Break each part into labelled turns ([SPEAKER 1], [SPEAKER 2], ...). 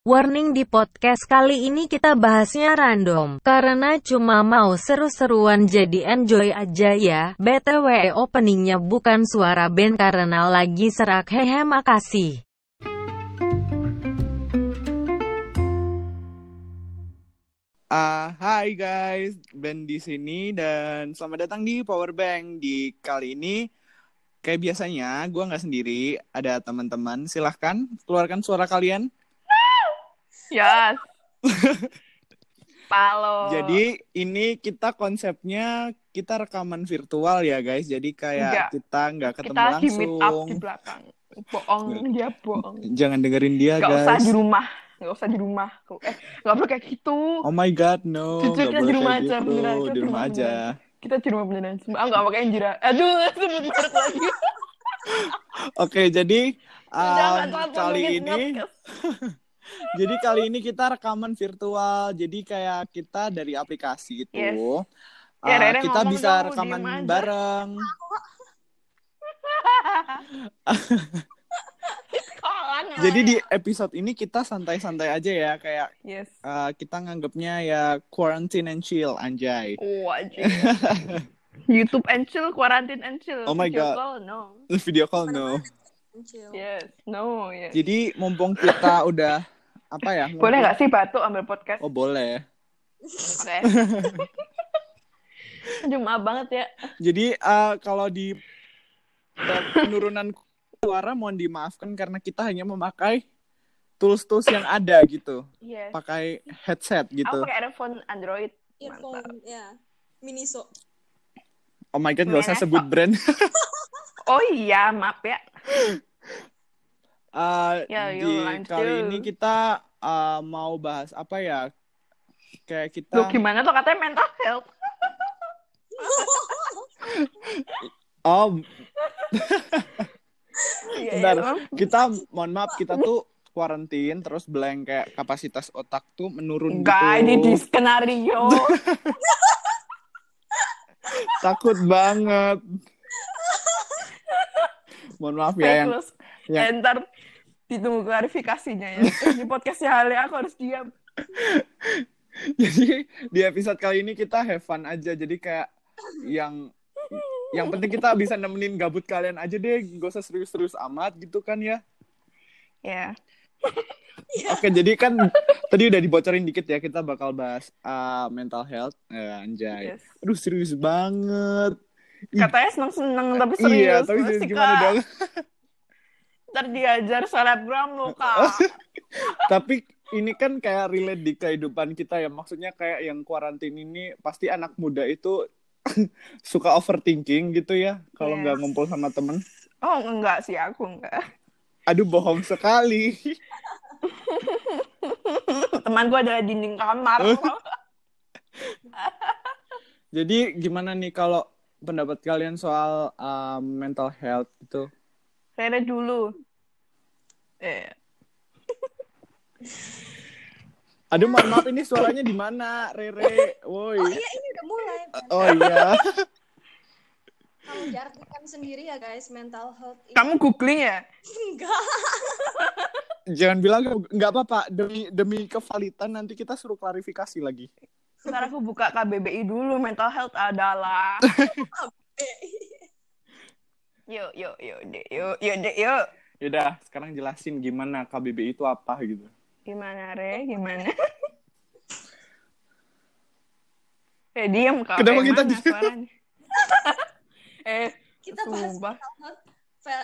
[SPEAKER 1] Warning di podcast kali ini kita bahasnya random, karena cuma mau seru-seruan jadi enjoy aja ya. BTW openingnya bukan suara band karena lagi serak hehe makasih.
[SPEAKER 2] Ah, hai guys, Ben di sini dan selamat datang di Power Bank. Di kali ini, kayak biasanya, gue nggak sendiri, ada teman-teman. Silahkan keluarkan suara kalian.
[SPEAKER 3] Yes. Palo.
[SPEAKER 2] Jadi ini kita konsepnya kita rekaman virtual ya guys. Jadi kayak
[SPEAKER 3] Enggak.
[SPEAKER 2] kita nggak ketemu
[SPEAKER 3] kita lagi meet up
[SPEAKER 2] langsung.
[SPEAKER 3] di belakang. Bohong, dia bohong.
[SPEAKER 2] Jangan dengerin dia
[SPEAKER 3] Gak usah
[SPEAKER 2] guys.
[SPEAKER 3] di rumah. Gak usah di rumah. Eh, gak perlu kayak gitu.
[SPEAKER 2] Oh my god, no. Nggak
[SPEAKER 3] kita di rumah aja,
[SPEAKER 2] gitu.
[SPEAKER 3] beneran. Kita
[SPEAKER 2] Di rumah aja.
[SPEAKER 3] Kita di rumah beneran. Ah, gak pakai Injira. Aduh, sebut merek lagi.
[SPEAKER 2] Oke, jadi
[SPEAKER 3] Jangan
[SPEAKER 2] um,
[SPEAKER 3] telat
[SPEAKER 2] kali ini. Jadi kali ini kita rekaman virtual. Jadi kayak kita dari aplikasi itu
[SPEAKER 3] Yes.
[SPEAKER 2] uh,
[SPEAKER 3] Ya, Rere
[SPEAKER 2] kita bisa
[SPEAKER 3] dong,
[SPEAKER 2] rekaman bareng. Jadi di episode ini kita santai-santai aja ya kayak
[SPEAKER 3] Yes.
[SPEAKER 2] uh, kita nganggapnya ya quarantine and chill anjay.
[SPEAKER 3] Wajib. YouTube and chill, quarantine and chill.
[SPEAKER 2] Oh my
[SPEAKER 3] Video
[SPEAKER 2] God.
[SPEAKER 3] call, no.
[SPEAKER 2] Video call no.
[SPEAKER 3] Yes, no, yes.
[SPEAKER 2] Jadi mumpung kita udah apa ya?
[SPEAKER 3] Boleh
[SPEAKER 2] mumpung-
[SPEAKER 3] gak sih batuk ambil podcast?
[SPEAKER 2] Oh boleh.
[SPEAKER 3] Maaf banget ya.
[SPEAKER 2] Jadi uh, kalau di uh, penurunan suara mohon dimaafkan karena kita hanya memakai tools-tools yang ada gitu.
[SPEAKER 3] Yes.
[SPEAKER 2] Pakai headset
[SPEAKER 3] Aku
[SPEAKER 2] gitu.
[SPEAKER 3] pakai earphone Android.
[SPEAKER 4] Earphone ya Miniso
[SPEAKER 2] Oh my god, gak usah sebut brand.
[SPEAKER 3] Oh iya, maaf ya.
[SPEAKER 2] Uh, di kali ini kita uh, mau bahas apa ya? Kayak kita
[SPEAKER 3] Loh, gimana tuh katanya mental health?
[SPEAKER 2] Oh,
[SPEAKER 3] Iya,
[SPEAKER 2] bentar.
[SPEAKER 3] iya.
[SPEAKER 2] Kita mohon maaf kita tuh quarantine terus blank kayak kapasitas otak tuh menurun
[SPEAKER 3] Enggak,
[SPEAKER 2] gitu.
[SPEAKER 3] ini di skenario.
[SPEAKER 2] Takut banget. Mohon maaf ya yang yang-
[SPEAKER 3] eh, ntar ditunggu klarifikasinya ya. Di podcastnya Hale aku harus diam.
[SPEAKER 2] jadi di episode kali ini kita have fun aja. Jadi kayak yang yang penting kita bisa nemenin gabut kalian aja deh, gak usah serius-serius amat gitu kan ya.
[SPEAKER 3] Ya.
[SPEAKER 2] Oke, jadi kan tadi udah dibocorin dikit ya kita bakal bahas uh, mental health. Eh, anjay.
[SPEAKER 3] Yes.
[SPEAKER 2] Aduh serius banget.
[SPEAKER 3] Katanya seneng-seneng tapi serius.
[SPEAKER 2] Iya, tapi serius gimana dong?
[SPEAKER 3] Ntar diajar selebgram lo, Kak.
[SPEAKER 2] Tapi ini kan kayak relate di kehidupan kita ya. Maksudnya kayak yang kuarantin ini pasti anak muda itu suka overthinking gitu ya kalau
[SPEAKER 3] Yes.
[SPEAKER 2] nggak ngumpul sama temen.
[SPEAKER 3] Oh, enggak sih, aku enggak.
[SPEAKER 2] Aduh bohong sekali.
[SPEAKER 3] Temanku adalah dinding kamar.
[SPEAKER 2] Jadi gimana nih kalau pendapat kalian soal um, mental health gitu?
[SPEAKER 3] Rere dulu. Eh,
[SPEAKER 2] Aduh mohon maaf ini suaranya di mana, Rere? Woi.
[SPEAKER 4] oh iya ini udah mulai.
[SPEAKER 2] Oh iya.
[SPEAKER 4] kalau diartikan sendiri ya guys mental health itu
[SPEAKER 3] kamu googling ya?
[SPEAKER 4] enggak
[SPEAKER 2] Jangan bilang nggak apa-apa demi demi kevalitan nanti kita suruh klarifikasi lagi.
[SPEAKER 3] Ntar aku buka KBBI dulu. Mental health adalah... Yuk, yuk, yuk, dek, yuk, yuk, dek, yuk.
[SPEAKER 2] Yaudah, sekarang jelasin gimana KBBI itu apa gitu.
[SPEAKER 3] Gimana, Re? Gimana? eh, diam, Kak.
[SPEAKER 2] Kenapa
[SPEAKER 3] Eh,
[SPEAKER 2] kita diam?
[SPEAKER 3] eh,
[SPEAKER 4] kita bahas
[SPEAKER 3] Sumpah.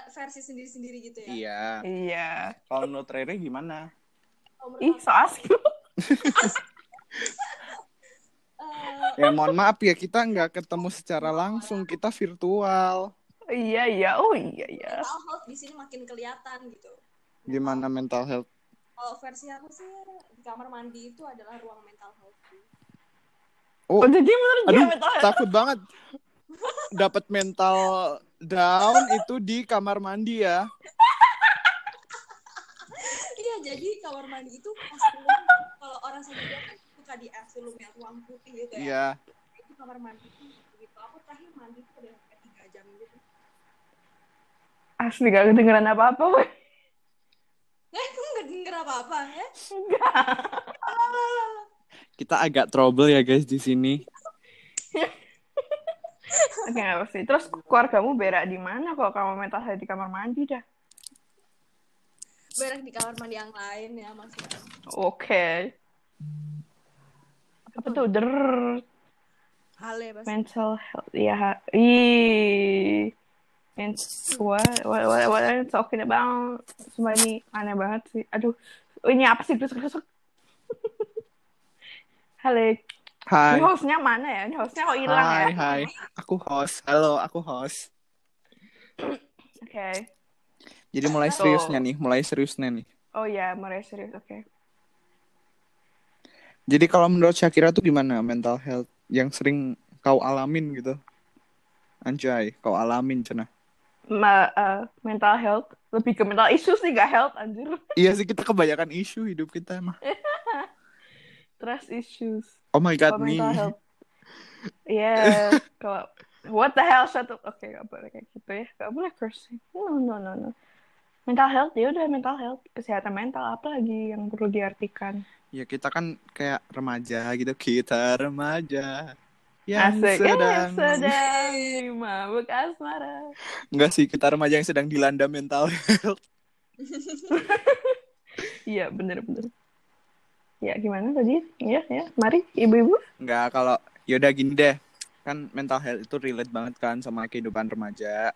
[SPEAKER 4] versi sendiri-sendiri gitu ya
[SPEAKER 2] Iya.
[SPEAKER 3] iya.
[SPEAKER 2] Kalau menurut Rere gimana?
[SPEAKER 4] Kalau
[SPEAKER 3] Ih, so asik.
[SPEAKER 4] eh,
[SPEAKER 2] Ya mohon maaf ya kita nggak ketemu secara langsung, kita virtual.
[SPEAKER 3] Iya, iya. Oh, iya, iya.
[SPEAKER 4] mental health di sini makin kelihatan gitu
[SPEAKER 2] Gimana mental health?
[SPEAKER 4] kalau versi aku sih di kamar mandi itu adalah ruang mental health
[SPEAKER 2] Oh,
[SPEAKER 3] Oh, jadi menurut dia
[SPEAKER 2] aduh,
[SPEAKER 3] mental health.
[SPEAKER 2] takut banget. Dapat mental down itu di kamar mandi ya.
[SPEAKER 4] iya jadi kamar mandi itu pas kalau orang sakit kan suka di filmnya ruang putih gitu ya
[SPEAKER 2] Iya.
[SPEAKER 4] itu kamar mandi itu gitu aku terakhir mandi itu udah kayak tiga jam gitu
[SPEAKER 3] Asli gak kedengeran apa-apa.
[SPEAKER 4] Eh, kamu nggak denger apa-apa ya?
[SPEAKER 2] Kita agak trouble ya guys di sini.
[SPEAKER 3] Oke, nggak apa sih. Terus keluargamu berak di mana kalau kamu mental health di kamar mandi dah?
[SPEAKER 4] Berak di kamar mandi yang lain ya maksudnya.
[SPEAKER 3] Oke. Apa tuh? Der
[SPEAKER 4] Hale pasti.
[SPEAKER 3] mental health. Iya. ha- Ih. Men- what, what, what, what are you talking about? Sumpah ini aneh banget sih. Aduh, ini apa sih? Halo,
[SPEAKER 2] Hai.
[SPEAKER 3] ini hostnya mana ya? Ini hostnya kok hilang
[SPEAKER 2] Hai,
[SPEAKER 3] ya?
[SPEAKER 2] hai. Aku host. Halo, aku host.
[SPEAKER 3] Oke.
[SPEAKER 2] Jadi mulai
[SPEAKER 3] So-
[SPEAKER 2] seriusnya nih, mulai seriusnya nih.
[SPEAKER 3] Oh ya, mulai serius. Oke.
[SPEAKER 2] Jadi kalau menurut Syakira tuh gimana mental health yang sering kau alamin gitu? Anjay, kau alamin cenah.
[SPEAKER 3] Ma- eh, mental health lebih ke mental issue sih gak health anjir.
[SPEAKER 2] Iya sih kita kebanyakan isu hidup kita emang.
[SPEAKER 3] Trust issues.
[SPEAKER 2] Oh my god
[SPEAKER 3] Kalau
[SPEAKER 2] nih.
[SPEAKER 3] mental health. Iya, kalau what the hell shut up. Oke, gak boleh kayak gitu ya. Gak boleh cursing. No, no, no, no. Mental health ya udah mental health, kesehatan mental apa lagi yang perlu diartikan?
[SPEAKER 2] Ya kita kan kayak remaja gitu, kita remaja yang
[SPEAKER 3] Asik.
[SPEAKER 2] sedang
[SPEAKER 3] Eh, sedang mabuk asmara.
[SPEAKER 2] enggak sih kita remaja yang sedang dilanda mental health.
[SPEAKER 3] Iya, bener-bener. Ya, gimana tadi? Ya, ya. Mari, ibu-ibu.
[SPEAKER 2] Enggak kalau yaudah gini deh. Kan mental health itu relate banget kan sama kehidupan remaja.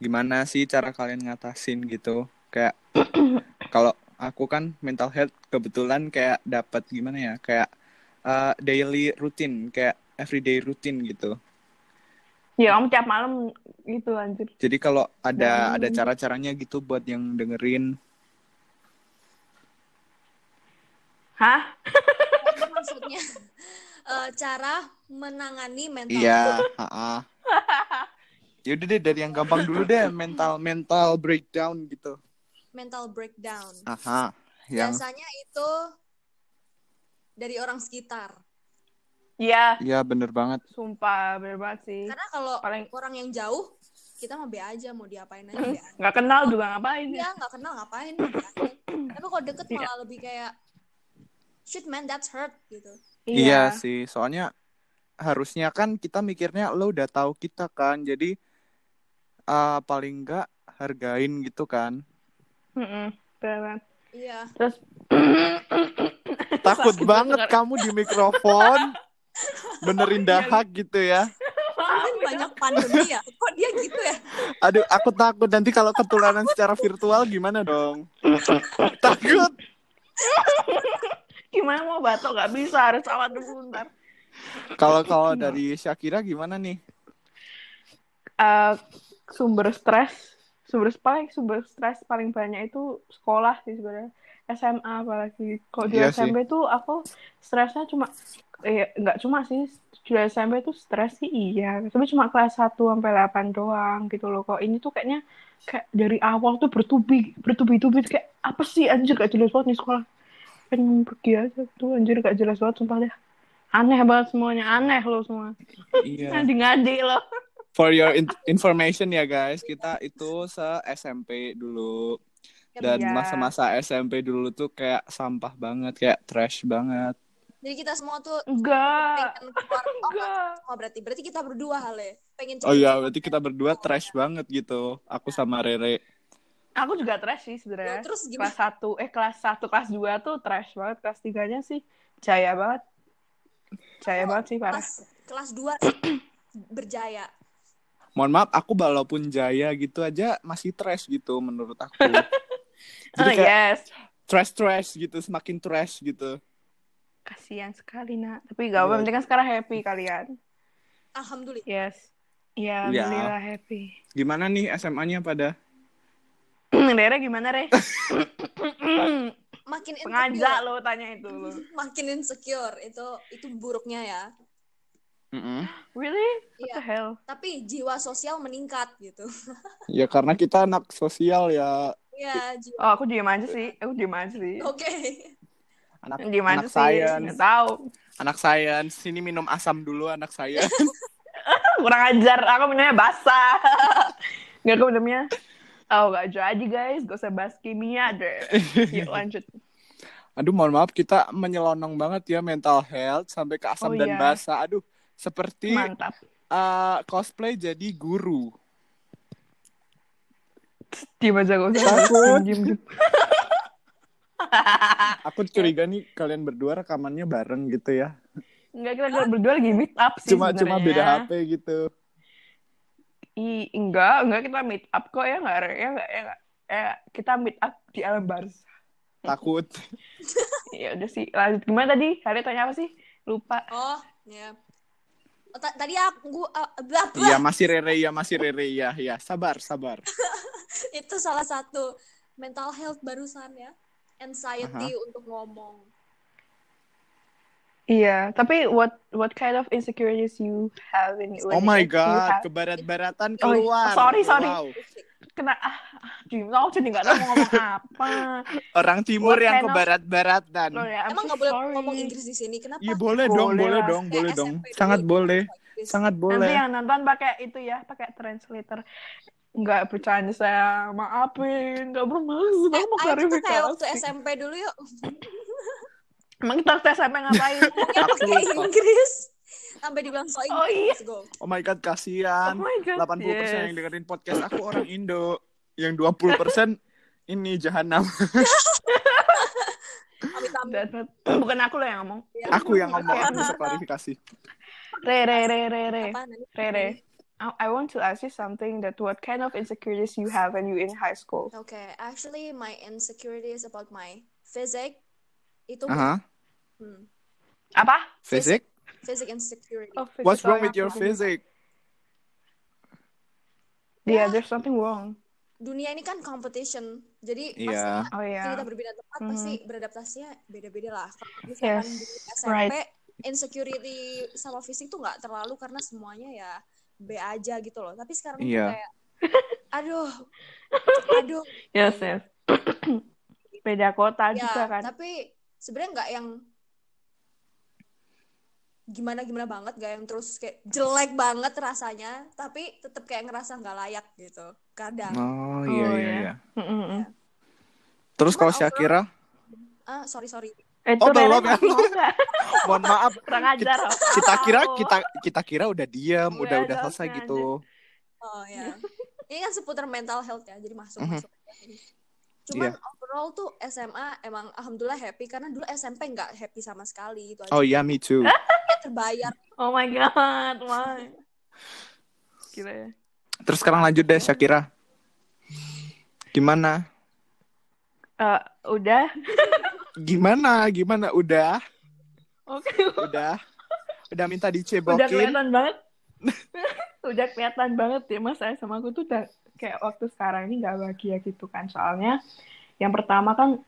[SPEAKER 2] Gimana sih cara kalian ngatasin gitu? Kayak kalau aku kan mental health kebetulan kayak dapat gimana ya? Kayak uh, daily routine, kayak everyday routine gitu.
[SPEAKER 3] Ya, kamu tiap malam gitu, anjir.
[SPEAKER 2] Jadi kalau ada
[SPEAKER 3] Hmm.
[SPEAKER 2] ada cara-caranya gitu buat yang dengerin.
[SPEAKER 3] Hah?
[SPEAKER 4] Maksudnya eh, cara menangani mental
[SPEAKER 2] Iya, heeh. Yaudah deh dari yang gampang dulu deh, mental mental breakdown gitu.
[SPEAKER 4] mental breakdown.
[SPEAKER 2] Aha, yang
[SPEAKER 4] Biasanya itu dari orang sekitar.
[SPEAKER 3] Iya,
[SPEAKER 2] Iya bener banget.
[SPEAKER 3] sumpah, bener banget sih.
[SPEAKER 4] Karena kalau
[SPEAKER 3] Paling
[SPEAKER 4] orang yang jauh, kita mah be aja mau diapain aja be aja.
[SPEAKER 3] nggak kenal juga ngapain ya?
[SPEAKER 4] Iya, nggak kenal ngapain. be aja. Tapi kalau deket
[SPEAKER 3] Iya.
[SPEAKER 4] malah lebih kayak shit man that's hurt gitu.
[SPEAKER 2] Iya. sih, soalnya harusnya kan kita mikirnya lo udah tahu kita kan, jadi uh, paling enggak hargain gitu kan.
[SPEAKER 3] Bener banget.
[SPEAKER 4] Iya.
[SPEAKER 3] Terus
[SPEAKER 2] Takut banget. kamu di mikrofon benerin dahak gitu ya.
[SPEAKER 4] Mungkin banyak pandemi ya. Kok dia gitu ya?
[SPEAKER 2] Aduh, aku takut nanti kalau ketularan secara virtual gimana dong? takut.
[SPEAKER 3] gimana mau batuk nggak bisa harus awat dulu ntar.
[SPEAKER 2] Kalau kalau dari Syakira gimana nih?
[SPEAKER 3] Eh, sumber stres, sumber paling sumber stres paling banyak itu sekolah sih sebenarnya. SMA apalagi. Kalau di
[SPEAKER 2] Iya sih.
[SPEAKER 3] SMP tuh aku stresnya cuma eh nggak cuma sih di SMP tuh stres sih iya, tapi cuma kelas 1 sampai 8 doang gitu loh. Kok ini tuh kayaknya kayak dari awal tuh bertubi bertubi-tubi kayak apa sih anjir gak jelas banget nih sekolah. Pengen pergi aja tuh anjir gak jelas banget sumpah deh. Aneh banget semuanya, aneh loh semua.
[SPEAKER 2] Iya.
[SPEAKER 3] Ngadi-ngadi loh.
[SPEAKER 2] For your in- information ya guys, kita itu se SMP dulu. Dan
[SPEAKER 3] Iya.
[SPEAKER 2] masa-masa SMP dulu tuh kayak sampah banget, kayak trash banget.
[SPEAKER 4] Jadi kita semua tuh
[SPEAKER 3] Enggak.
[SPEAKER 4] pengen keluar. Oh,
[SPEAKER 3] Enggak.
[SPEAKER 4] oh, berarti berarti kita berdua hal ya. Pengen
[SPEAKER 2] Oh iya, berarti kita berdua trash banget gitu. Aku sama Rere.
[SPEAKER 3] Aku juga trash sih sebenarnya.
[SPEAKER 4] Ya, terus gimana?
[SPEAKER 3] Kelas 1, eh kelas 1, kelas 2 tuh trash banget. Kelas 3-nya sih jaya banget. Jaya banget sih parah.
[SPEAKER 4] kelas kelas 2 berjaya.
[SPEAKER 2] Mohon maaf, aku walaupun jaya gitu aja masih trash gitu menurut aku.
[SPEAKER 3] Oh
[SPEAKER 2] Jadi kayak
[SPEAKER 3] yes.
[SPEAKER 2] trash-trash gitu, semakin trash gitu.
[SPEAKER 3] Kasihan sekali nak. Tapi gak apa-apa,
[SPEAKER 2] Iya.
[SPEAKER 3] penting kan sekarang happy kalian.
[SPEAKER 4] Alhamdulillah.
[SPEAKER 3] Yes. Iya,
[SPEAKER 2] Iya.
[SPEAKER 3] alhamdulillah happy.
[SPEAKER 2] Gimana nih SMA-nya pada?
[SPEAKER 3] Rere gimana, Re?
[SPEAKER 4] Makin insecure.
[SPEAKER 3] lo tanya itu lo.
[SPEAKER 4] Makin insecure itu itu buruknya ya.
[SPEAKER 2] Mm-mm.
[SPEAKER 3] Really? What
[SPEAKER 4] Iya.
[SPEAKER 3] the hell?
[SPEAKER 4] Tapi jiwa sosial meningkat gitu.
[SPEAKER 2] Ya karena kita anak sosial ya,
[SPEAKER 4] Iya, jiwa.
[SPEAKER 3] Oh, aku diem aja sih. Aku diem aja sih.
[SPEAKER 4] Oke.
[SPEAKER 2] Anak
[SPEAKER 3] Diem aja
[SPEAKER 2] anak
[SPEAKER 3] sih.
[SPEAKER 2] science.
[SPEAKER 3] Nggak tahu.
[SPEAKER 2] Anak science, sini minum asam dulu anak saya.
[SPEAKER 3] Kurang ajar. Aku minumnya basah. Nggak, aku minumnya Oh, gak jadi guys. Gak usah bahas kimia deh. Yuk lanjut.
[SPEAKER 2] Aduh, mohon maaf kita menyelonong banget ya mental health sampai ke asam
[SPEAKER 3] Oh,
[SPEAKER 2] dan
[SPEAKER 3] iya.
[SPEAKER 2] basa. Aduh, seperti
[SPEAKER 3] Mantap.
[SPEAKER 2] uh, cosplay jadi guru.
[SPEAKER 3] Diem aja gak usah.
[SPEAKER 2] Takut. Aku curiga nih kalian berdua rekamannya bareng gitu ya.
[SPEAKER 3] Enggak, kita berdua lagi meet up sih
[SPEAKER 2] Cuma cuma beda. HP gitu.
[SPEAKER 3] I, enggak, enggak kita meet up kok ya enggak ya enggak ya enggak. Ya, kita meet up di alam bars.
[SPEAKER 2] Takut.
[SPEAKER 3] Ya udah sih. Lanjut gimana tadi? Hari tanya apa sih? Lupa.
[SPEAKER 4] Oh, ya. Oh, ta- tadi aku uh, blah, blah.
[SPEAKER 2] Iya, masih Rere ya, masih Rere ya. Ya, sabar, sabar.
[SPEAKER 4] itu salah satu mental health barusan ya. Anxiety untuk ngomong.
[SPEAKER 3] Iya, tapi what what kind of insecurities you have in
[SPEAKER 2] Oh my
[SPEAKER 3] you
[SPEAKER 2] god,
[SPEAKER 3] have-
[SPEAKER 2] kebarat-baratan
[SPEAKER 3] Oh,
[SPEAKER 2] keluar.
[SPEAKER 3] sorry, sorry.
[SPEAKER 2] Wow.
[SPEAKER 3] kena ah, Jim, tau jadi nggak tahu mau ngomong apa.
[SPEAKER 2] Orang timur
[SPEAKER 3] What
[SPEAKER 2] yang
[SPEAKER 3] kind of-
[SPEAKER 2] kebarat-baratan.
[SPEAKER 3] Ya, I'm
[SPEAKER 4] Emang
[SPEAKER 3] so
[SPEAKER 4] nggak boleh
[SPEAKER 3] sorry.
[SPEAKER 4] ngomong Inggris di sini? Kenapa?
[SPEAKER 2] Iya boleh dong,
[SPEAKER 3] Boleh
[SPEAKER 2] boleh dong, boleh
[SPEAKER 4] Kayak
[SPEAKER 2] dong. Sangat
[SPEAKER 4] gitu,
[SPEAKER 2] boleh, sangat
[SPEAKER 3] Nanti
[SPEAKER 2] boleh.
[SPEAKER 3] yang nonton pakai itu ya, pakai translator. Nggak bercanda saya, maafin, nggak bermaksud.
[SPEAKER 4] Eh,
[SPEAKER 3] Aku mau
[SPEAKER 4] ayo kita kayak waktu
[SPEAKER 3] klarifikasi.
[SPEAKER 4] SMP dulu yuk.
[SPEAKER 3] Emang kita waktu SMP ngapain?
[SPEAKER 4] Yang
[SPEAKER 2] Aku
[SPEAKER 4] pakai
[SPEAKER 2] lupa.
[SPEAKER 4] Inggris. Sampai dibilang so Inggris.
[SPEAKER 3] Oh, iya.
[SPEAKER 4] Let's go.
[SPEAKER 2] Oh my god,
[SPEAKER 3] oh
[SPEAKER 2] kasihan.
[SPEAKER 3] my god.
[SPEAKER 2] 80%
[SPEAKER 3] yes.
[SPEAKER 2] yang dengerin podcast aku orang Indo. Yang 20% ini jahanam.
[SPEAKER 3] Bukan aku loh yang ngomong.
[SPEAKER 4] Ya.
[SPEAKER 2] Aku yang ngomong, aku bisa klarifikasi.
[SPEAKER 3] Re, re, re, re, re. Re, re. I I want to ask you something that what kind of insecurities you have when you in high school?
[SPEAKER 4] Okay, actually my insecurities about my physics itu
[SPEAKER 2] Aha,
[SPEAKER 4] hmm,
[SPEAKER 3] Apa?
[SPEAKER 2] fisik?
[SPEAKER 4] physics insecurity.
[SPEAKER 3] Oh,
[SPEAKER 2] What's wrong with your
[SPEAKER 3] aku.
[SPEAKER 2] physics?
[SPEAKER 3] Yeah, there's something wrong.
[SPEAKER 4] Dunia ini kan competition. Jadi
[SPEAKER 2] Iya.
[SPEAKER 4] pastinya
[SPEAKER 3] Oh yeah.
[SPEAKER 4] kita berbeda tempat
[SPEAKER 3] Mhm.
[SPEAKER 4] pasti beradaptasinya beda-beda lah. Kalau misalkan
[SPEAKER 3] Yes,
[SPEAKER 4] di SMP
[SPEAKER 3] right.
[SPEAKER 4] insecurity sama fisik tuh nggak terlalu karena semuanya ya B aja gitu loh. Tapi sekarang tuh
[SPEAKER 2] Iya.
[SPEAKER 4] kayak aduh. Aduh.
[SPEAKER 3] Yes, yes. Beda kota
[SPEAKER 4] ya,
[SPEAKER 3] juga kan.
[SPEAKER 4] tapi sebenarnya nggak yang gimana gimana banget gak yang terus kayak jelek banget rasanya tapi tetap kayak ngerasa nggak layak gitu kadang
[SPEAKER 2] Oh
[SPEAKER 3] Oh,
[SPEAKER 2] iya iya
[SPEAKER 3] iya.
[SPEAKER 2] iya.
[SPEAKER 3] Mm-mm.
[SPEAKER 2] Terus kalau Syakira,
[SPEAKER 4] ah sorry sorry
[SPEAKER 3] Itu
[SPEAKER 2] Oh, belum ya?
[SPEAKER 3] masih enggak.
[SPEAKER 2] mohon maaf,
[SPEAKER 3] Kurang ajar. oh.
[SPEAKER 2] kita kira kita kita kira udah diem,
[SPEAKER 3] Udah,
[SPEAKER 2] udah udah
[SPEAKER 3] udah
[SPEAKER 2] selesai gitu.
[SPEAKER 4] oh ya ini kan seputar mental health ya jadi masuk
[SPEAKER 2] Mhm.
[SPEAKER 4] masuk cuman
[SPEAKER 2] Iya.
[SPEAKER 4] overall tuh SMA emang alhamdulillah happy karena dulu SMP nggak happy sama sekali itu aja
[SPEAKER 2] Oh iya, me too.
[SPEAKER 4] Kayak terbayar
[SPEAKER 3] Oh my god, why? Gila ya.
[SPEAKER 2] Terus sekarang lanjut deh Syakira. Gimana?
[SPEAKER 3] Eh, udah.
[SPEAKER 2] Gimana? Gimana? Udah?
[SPEAKER 3] Oke.
[SPEAKER 2] Udah? Udah minta
[SPEAKER 3] Udah
[SPEAKER 2] dicebokin?
[SPEAKER 3] kelihatan banget. udah kelihatan banget ya mas saya sama aku tuh udah kayak waktu sekarang ini nggak bahagia gitu kan soalnya yang pertama kan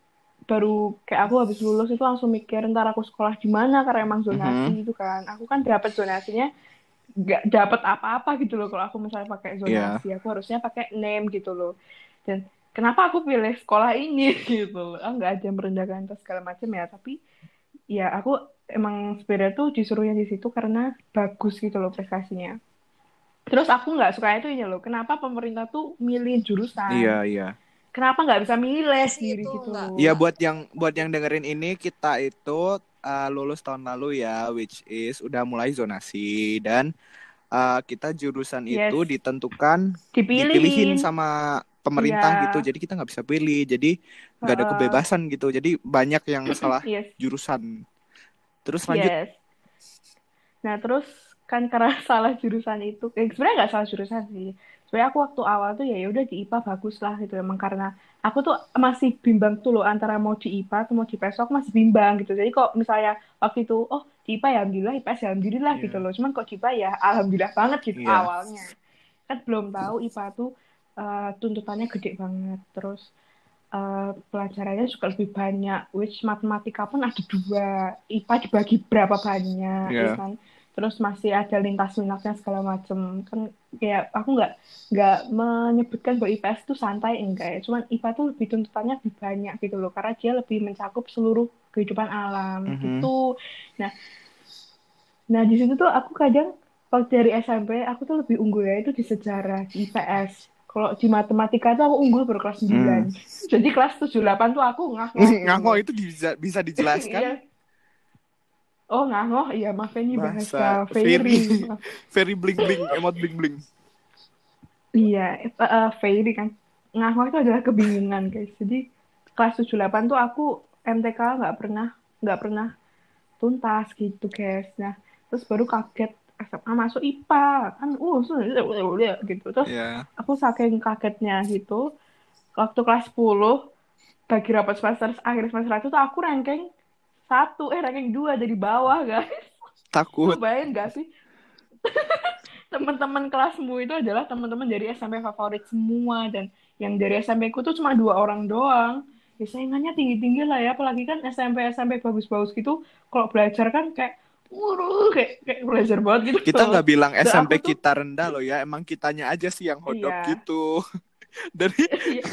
[SPEAKER 3] baru kayak aku habis lulus itu langsung mikir ntar aku sekolah di mana karena emang zonasi gitu kan aku kan dapat zonasinya nggak dapat apa-apa gitu loh kalau aku misalnya pakai zonasi aku harusnya pakai name gitu loh dan kenapa aku pilih sekolah ini gitu loh. Ah nggak ada merendahkan atau segala macam ya tapi ya aku emang sebenarnya tuh disuruhnya di situ karena bagus gitu loh prestasinya. Terus aku nggak suka itu ini loh kenapa pemerintah tuh milih jurusan?
[SPEAKER 2] Iya, iya.
[SPEAKER 3] kenapa nggak bisa milih les sendiri
[SPEAKER 4] itu
[SPEAKER 3] gitu
[SPEAKER 2] Iya buat yang buat yang dengerin ini kita itu uh, lulus tahun lalu ya, which is udah mulai zonasi dan uh, kita jurusan
[SPEAKER 3] Yes.
[SPEAKER 2] itu ditentukan
[SPEAKER 3] dipilihin,
[SPEAKER 2] dipilihin sama pemerintah
[SPEAKER 3] Iya.
[SPEAKER 2] gitu. Jadi kita nggak bisa pilih. Jadi nggak ada kebebasan gitu. Jadi banyak yang salah
[SPEAKER 3] yes
[SPEAKER 2] jurusan. Terus lanjut.
[SPEAKER 3] yes nah terus kan karena salah jurusan itu eh, sebenarnya nggak salah jurusan sih sebenarnya aku waktu awal tuh ya ya udah di IPA bagus lah gitu emang karena aku tuh masih bimbang tuh loh antara mau di IPA atau mau di PESO aku masih bimbang gitu jadi kok misalnya waktu itu oh di IPA ya alhamdulillah IPS ya alhamdulillah
[SPEAKER 2] Iya.
[SPEAKER 3] gitu loh cuman kok di IPA ya alhamdulillah banget gitu
[SPEAKER 2] Iya.
[SPEAKER 3] awalnya kan belum tahu IPA tuh eh, tuntutannya gede banget. Terus eh, pelajarannya juga lebih banyak. Which matematika pun ada dua. IPA dibagi berapa banyak
[SPEAKER 2] Iya.
[SPEAKER 3] ya kan? Terus masih ada lintas minatnya segala macem. Kan kayak aku nggak nggak menyebutkan bahwa IPS itu santai enggak ya. Cuman IPA tuh lebih tuntutannya lebih banyak gitu loh. Karena dia lebih mencakup seluruh kehidupan alam.
[SPEAKER 2] Mhm.
[SPEAKER 3] gitu. Nah nah di situ tuh aku kadang waktu dari SMP aku tuh lebih unggul ya itu di sejarah di IPS Kalau di matematika tuh aku unggul baru kelas 9.
[SPEAKER 2] Hmm.
[SPEAKER 3] Jadi kelas 7 8 tuh aku ngaku.
[SPEAKER 2] Ngango itu bisa, bisa dijelaskan?
[SPEAKER 3] Iya. Oh, ngangoh. Iya, maaf ini
[SPEAKER 2] Bahasa
[SPEAKER 3] bahasa fairy.
[SPEAKER 2] fairy. Bling bling, emot bling bling.
[SPEAKER 3] Iya, eh, eh, fairy kan. Ngahoh itu adalah kebingungan, guys. Jadi kelas 7 8 tuh aku MTK nggak pernah nggak pernah tuntas gitu, guys. Nah, terus baru kaget SMA masuk IPA kan uh sudah gitu. Terus
[SPEAKER 2] Iya.
[SPEAKER 3] aku saking kagetnya gitu waktu kelas 10 bagi rapat semester akhir semester itu tuh aku ranking satu eh ranking dua dari bawah guys
[SPEAKER 2] Takut.
[SPEAKER 3] Bayangin gak sih teman-teman kelasmu itu adalah teman-teman dari SMP favorit semua dan yang dari SMP ku tuh cuma dua orang doang ya saingannya tinggi-tinggi lah ya apalagi kan SMP SMP bagus-bagus gitu kalau belajar kan kayak Wuruh, kayak kayak belajar banget gitu
[SPEAKER 2] Kita nggak bilang
[SPEAKER 3] Dan
[SPEAKER 2] SMP
[SPEAKER 3] tuh-
[SPEAKER 2] kita rendah loh ya, emang kitanya aja sih yang hodok
[SPEAKER 3] Iya.
[SPEAKER 2] gitu. Dari
[SPEAKER 3] Iya.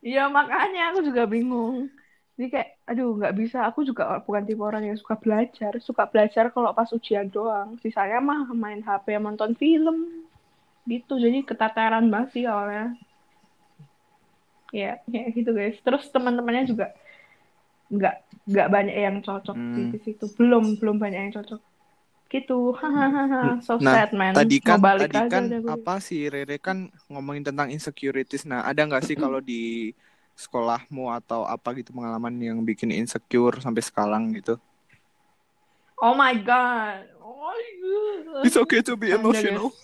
[SPEAKER 3] Iya makanya aku juga bingung. Jadi kayak, aduh nggak bisa. Aku juga bukan tipe orang yang suka belajar. Suka belajar kalau pas ujian doang. Sisanya mah main HP, nonton film. Gitu. Jadi keteteran banget sih awalnya. Ya, ya gitu guys. Terus teman-temannya juga nggak nggak banyak yang cocok
[SPEAKER 2] Hmm.
[SPEAKER 3] di situ. Belum belum banyak yang cocok. Gitu. Hahaha. So
[SPEAKER 2] Nah,
[SPEAKER 3] sad man.
[SPEAKER 2] tadi
[SPEAKER 3] Mau
[SPEAKER 2] kan
[SPEAKER 3] balik
[SPEAKER 2] tadi
[SPEAKER 3] aja
[SPEAKER 2] kan apa sih Rere kan ngomongin tentang insecurities. Nah, ada nggak sih kalau di sekolahmu atau apa gitu pengalaman yang bikin insecure sampai sekarang gitu?
[SPEAKER 3] Oh my god. Oh my god.
[SPEAKER 2] It's okay to be emotional.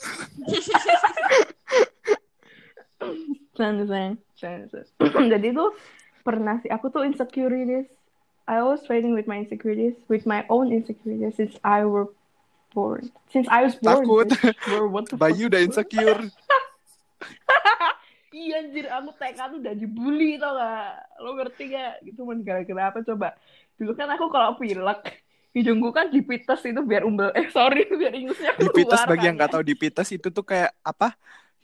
[SPEAKER 3] Jadi tuh pernah sih aku tuh insecurities. I was fighting with my insecurities, with my own insecurities since I were born. Since I was born.
[SPEAKER 2] Takut.
[SPEAKER 3] Were- what the
[SPEAKER 2] Bayu
[SPEAKER 3] fuck?
[SPEAKER 2] udah insecure.
[SPEAKER 3] Iya anjir, aku TK tuh udah dibully tau gak? Lo ngerti gak? Gitu man gara-gara apa coba? Dulu kan aku kalau pilek, hidungku kan dipites itu biar umbel. Eh sorry, biar ingusnya keluar
[SPEAKER 2] bagi
[SPEAKER 3] kan
[SPEAKER 2] yang nggak
[SPEAKER 3] ya.
[SPEAKER 2] tahu di pites itu tuh kayak apa?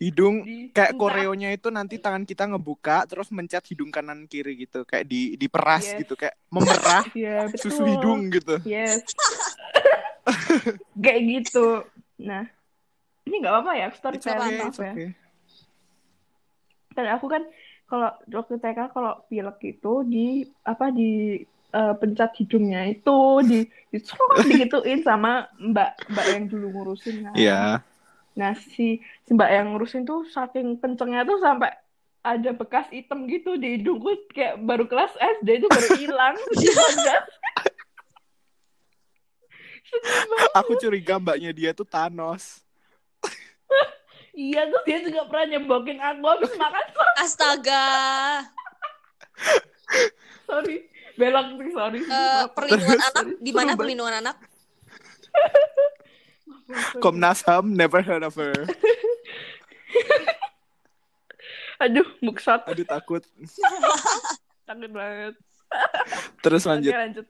[SPEAKER 2] Hidung
[SPEAKER 3] Di-
[SPEAKER 2] kayak koreonya itu nanti tangan kita ngebuka terus mencet hidung kanan kiri gitu kayak di diperas
[SPEAKER 3] Yes.
[SPEAKER 2] gitu kayak memerah
[SPEAKER 3] Iya, betul.
[SPEAKER 2] susu hidung gitu.
[SPEAKER 3] Yes. Kayak gitu. Nah, ini nggak apa-apa ya, storytelling
[SPEAKER 2] okay,
[SPEAKER 3] ya.
[SPEAKER 2] okay.
[SPEAKER 3] Dan aku kan kalau waktu TK kalau pilek itu di apa di eh, pencet hidungnya itu di di digituin sama mbak mbak yang dulu ngurusin kan.
[SPEAKER 2] Iya.
[SPEAKER 3] Nah si si mbak yang ngurusin tuh saking kencengnya tuh sampai ada bekas hitam gitu di hidungku kayak baru kelas SD itu baru hilang.
[SPEAKER 2] Aku curiga mbaknya dia tuh Thanos.
[SPEAKER 3] Iya tuh dia juga pernah nyembokin aku habis makan
[SPEAKER 4] Astaga.
[SPEAKER 3] sorry belok sih sorry Maaf.
[SPEAKER 4] perlindungan anak di mana perlindungan anak?
[SPEAKER 2] Komnas HAM never heard of her.
[SPEAKER 3] aduh muksat
[SPEAKER 2] Aduh takut.
[SPEAKER 3] takut banget
[SPEAKER 2] Terus
[SPEAKER 3] oke
[SPEAKER 2] lanjut.
[SPEAKER 3] lanjut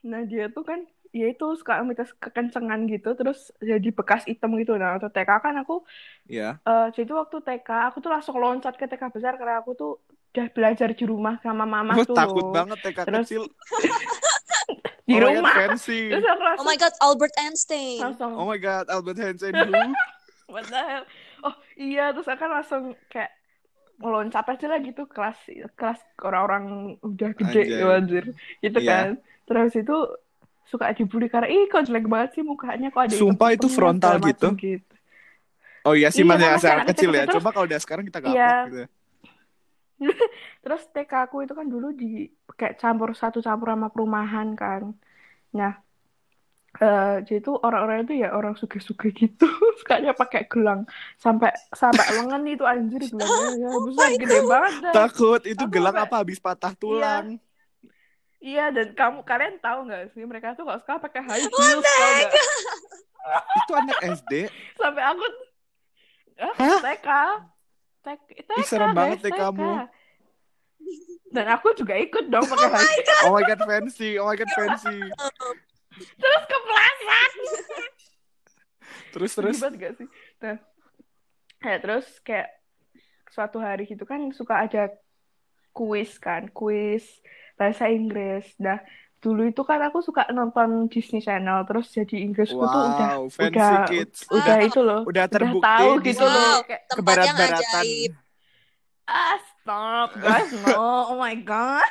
[SPEAKER 3] nah dia tuh kan ya itu suka minta kekencengan gitu terus jadi bekas hitam gitu nah waktu TK kan aku
[SPEAKER 2] Ya.
[SPEAKER 3] eh jadi waktu TK aku tuh langsung loncat ke TK besar karena aku tuh udah belajar di rumah sama mama
[SPEAKER 2] Aku
[SPEAKER 3] tuh
[SPEAKER 2] takut
[SPEAKER 3] loh.
[SPEAKER 2] banget TK
[SPEAKER 3] Terus
[SPEAKER 2] kecil.
[SPEAKER 3] di
[SPEAKER 2] oh my
[SPEAKER 3] rumah
[SPEAKER 2] God, fancy.
[SPEAKER 3] terus aku
[SPEAKER 4] Oh my god, Albert Einstein.
[SPEAKER 3] langsung
[SPEAKER 2] Oh my god, Albert Einstein who?
[SPEAKER 3] What the hell? Oh iya, terus aku langsung kayak meloncat aja lah gitu kelas kelas orang-orang udah gede
[SPEAKER 2] Anjay.
[SPEAKER 3] anjir gitu
[SPEAKER 2] Iya.
[SPEAKER 3] kan. Terus itu suka dibully karena ih kok jelek banget sih mukanya kok ada
[SPEAKER 2] Sumpah itu frontal gitu?
[SPEAKER 3] gitu.
[SPEAKER 2] Oh iya sih
[SPEAKER 3] Iya,
[SPEAKER 2] masih
[SPEAKER 3] kan,
[SPEAKER 2] anak
[SPEAKER 3] anak
[SPEAKER 2] kecil ya.
[SPEAKER 3] kecil.
[SPEAKER 2] Coba kalau udah sekarang kita gak
[SPEAKER 3] Iya.
[SPEAKER 2] gitu.
[SPEAKER 3] Terus TK aku itu kan dulu di kayak campur satu campur sama perumahan kan. Nah, eh jadi itu orang-orang itu ya orang suge-suge gitu, sukanya pakai gelang sampai sampai lengan itu anjir gelangnya ya besar gede banget dah.
[SPEAKER 2] Takut itu
[SPEAKER 3] Aku
[SPEAKER 2] gelang
[SPEAKER 3] sampai-
[SPEAKER 2] apa habis patah tulang.
[SPEAKER 3] Iya dan kamu kalian tahu nggak sih mereka tuh kalau sekarang pakai high heels tau nggak?
[SPEAKER 2] Itu anak SD.
[SPEAKER 3] Sampai aku ah,
[SPEAKER 2] Hah?
[SPEAKER 3] TK TK TK
[SPEAKER 2] Ih, serem banget
[SPEAKER 3] guys,
[SPEAKER 2] TK-mu.
[SPEAKER 3] Dan aku juga ikut dong pakai high heels.
[SPEAKER 2] Oh my god fancy. Oh my god fancy.
[SPEAKER 3] Terus kepleset.
[SPEAKER 2] Terus terus.
[SPEAKER 3] Ribet gak sih? Nah, ya terus kayak suatu hari gitu kan suka ada kuis kan, kuis bahasa Inggris. Nah, dulu itu kan aku suka nonton Disney Channel terus jadi Inggrisku tuh udah
[SPEAKER 2] Wow, fancy
[SPEAKER 3] udah
[SPEAKER 2] kids.
[SPEAKER 3] udah
[SPEAKER 4] Wow.
[SPEAKER 3] itu loh
[SPEAKER 2] Udah terbukti
[SPEAKER 3] tahu
[SPEAKER 2] di
[SPEAKER 3] gitu loh
[SPEAKER 4] Wow,
[SPEAKER 3] kayak
[SPEAKER 2] Kebarat-baratan.
[SPEAKER 3] ah stop guys no oh my god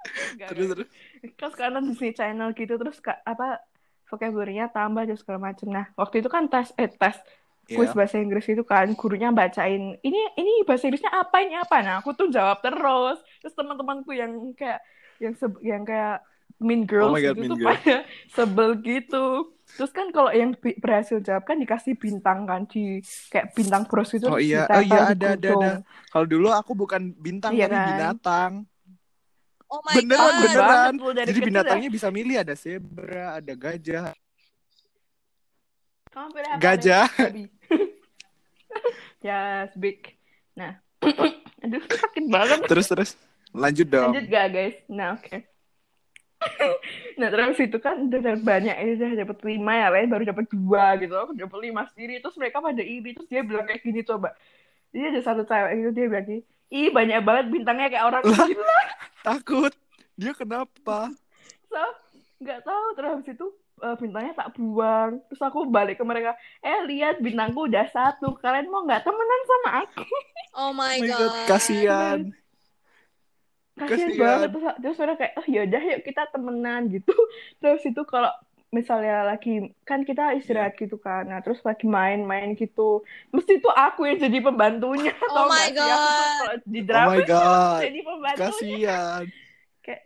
[SPEAKER 2] Terus terus.
[SPEAKER 3] terus karena Disney Channel gitu terus ka- apa vocabulary-nya tambah dan segala macam nah waktu itu kan tes eh tes kuis
[SPEAKER 2] Iya.
[SPEAKER 3] bahasa Inggris itu kan gurunya bacain ini ini bahasa Inggrisnya apa ini apa nah aku tuh jawab terus terus teman-temanku yang kayak yang seb- yang kayak mean girls
[SPEAKER 2] Oh my God,
[SPEAKER 3] gitu
[SPEAKER 2] mean
[SPEAKER 3] tuh
[SPEAKER 2] girl.
[SPEAKER 3] pada sebel gitu terus kan kalau yang berhasil jawab kan dikasih bintang kan di kayak bintang bros itu
[SPEAKER 2] Oh
[SPEAKER 3] terus
[SPEAKER 2] iya, oh iya ada ada ada. Kalau dulu aku bukan bintang
[SPEAKER 3] Iya
[SPEAKER 2] tapi
[SPEAKER 3] kan?
[SPEAKER 2] binatang.
[SPEAKER 4] Oh my
[SPEAKER 2] Beneran,
[SPEAKER 4] god.
[SPEAKER 2] Beneran.
[SPEAKER 3] dari
[SPEAKER 2] Jadi
[SPEAKER 3] kecil ya.
[SPEAKER 2] binatangnya bisa milih ada zebra, ada gajah.
[SPEAKER 3] Kamu pilih apa,
[SPEAKER 2] Gajah.
[SPEAKER 3] Babi. yes, big. Nah, aduh sakit banget.
[SPEAKER 2] Terus terus. Lanjut dong.
[SPEAKER 3] Lanjut gak guys? Nah oke. Nah terus itu kan udah dapet banyak ini udah dapet lima ya lain baru dapet dua gitu aku dapet lima sendiri terus mereka pada iri terus dia bilang kayak gini coba dia ada satu cewek gitu dia bilang gini ih banyak banget bintangnya kayak orang
[SPEAKER 2] Lah.
[SPEAKER 3] gila
[SPEAKER 2] Takut. Dia kenapa?
[SPEAKER 3] so nggak tahu terus habis itu eh, bintangnya tak buang terus aku balik ke mereka eh lihat bintangku udah satu kalian mau nggak temenan sama aku
[SPEAKER 4] Oh my
[SPEAKER 2] Oh my
[SPEAKER 4] god.
[SPEAKER 2] God, kasihan.
[SPEAKER 3] kasian
[SPEAKER 2] Kasian.
[SPEAKER 3] banget terus terus mereka kayak oh yaudah yuk kita temenan gitu terus itu kalau misalnya lagi kan kita istirahat
[SPEAKER 2] Iya.
[SPEAKER 3] gitu kan nah terus lagi main-main gitu mesti itu aku yang jadi pembantunya
[SPEAKER 4] Oh
[SPEAKER 3] tau
[SPEAKER 4] my?
[SPEAKER 3] Aku
[SPEAKER 4] God.
[SPEAKER 3] di
[SPEAKER 2] Oh
[SPEAKER 3] drama
[SPEAKER 2] my god.
[SPEAKER 3] jadi pembantunya
[SPEAKER 2] Kasihan.
[SPEAKER 3] kayak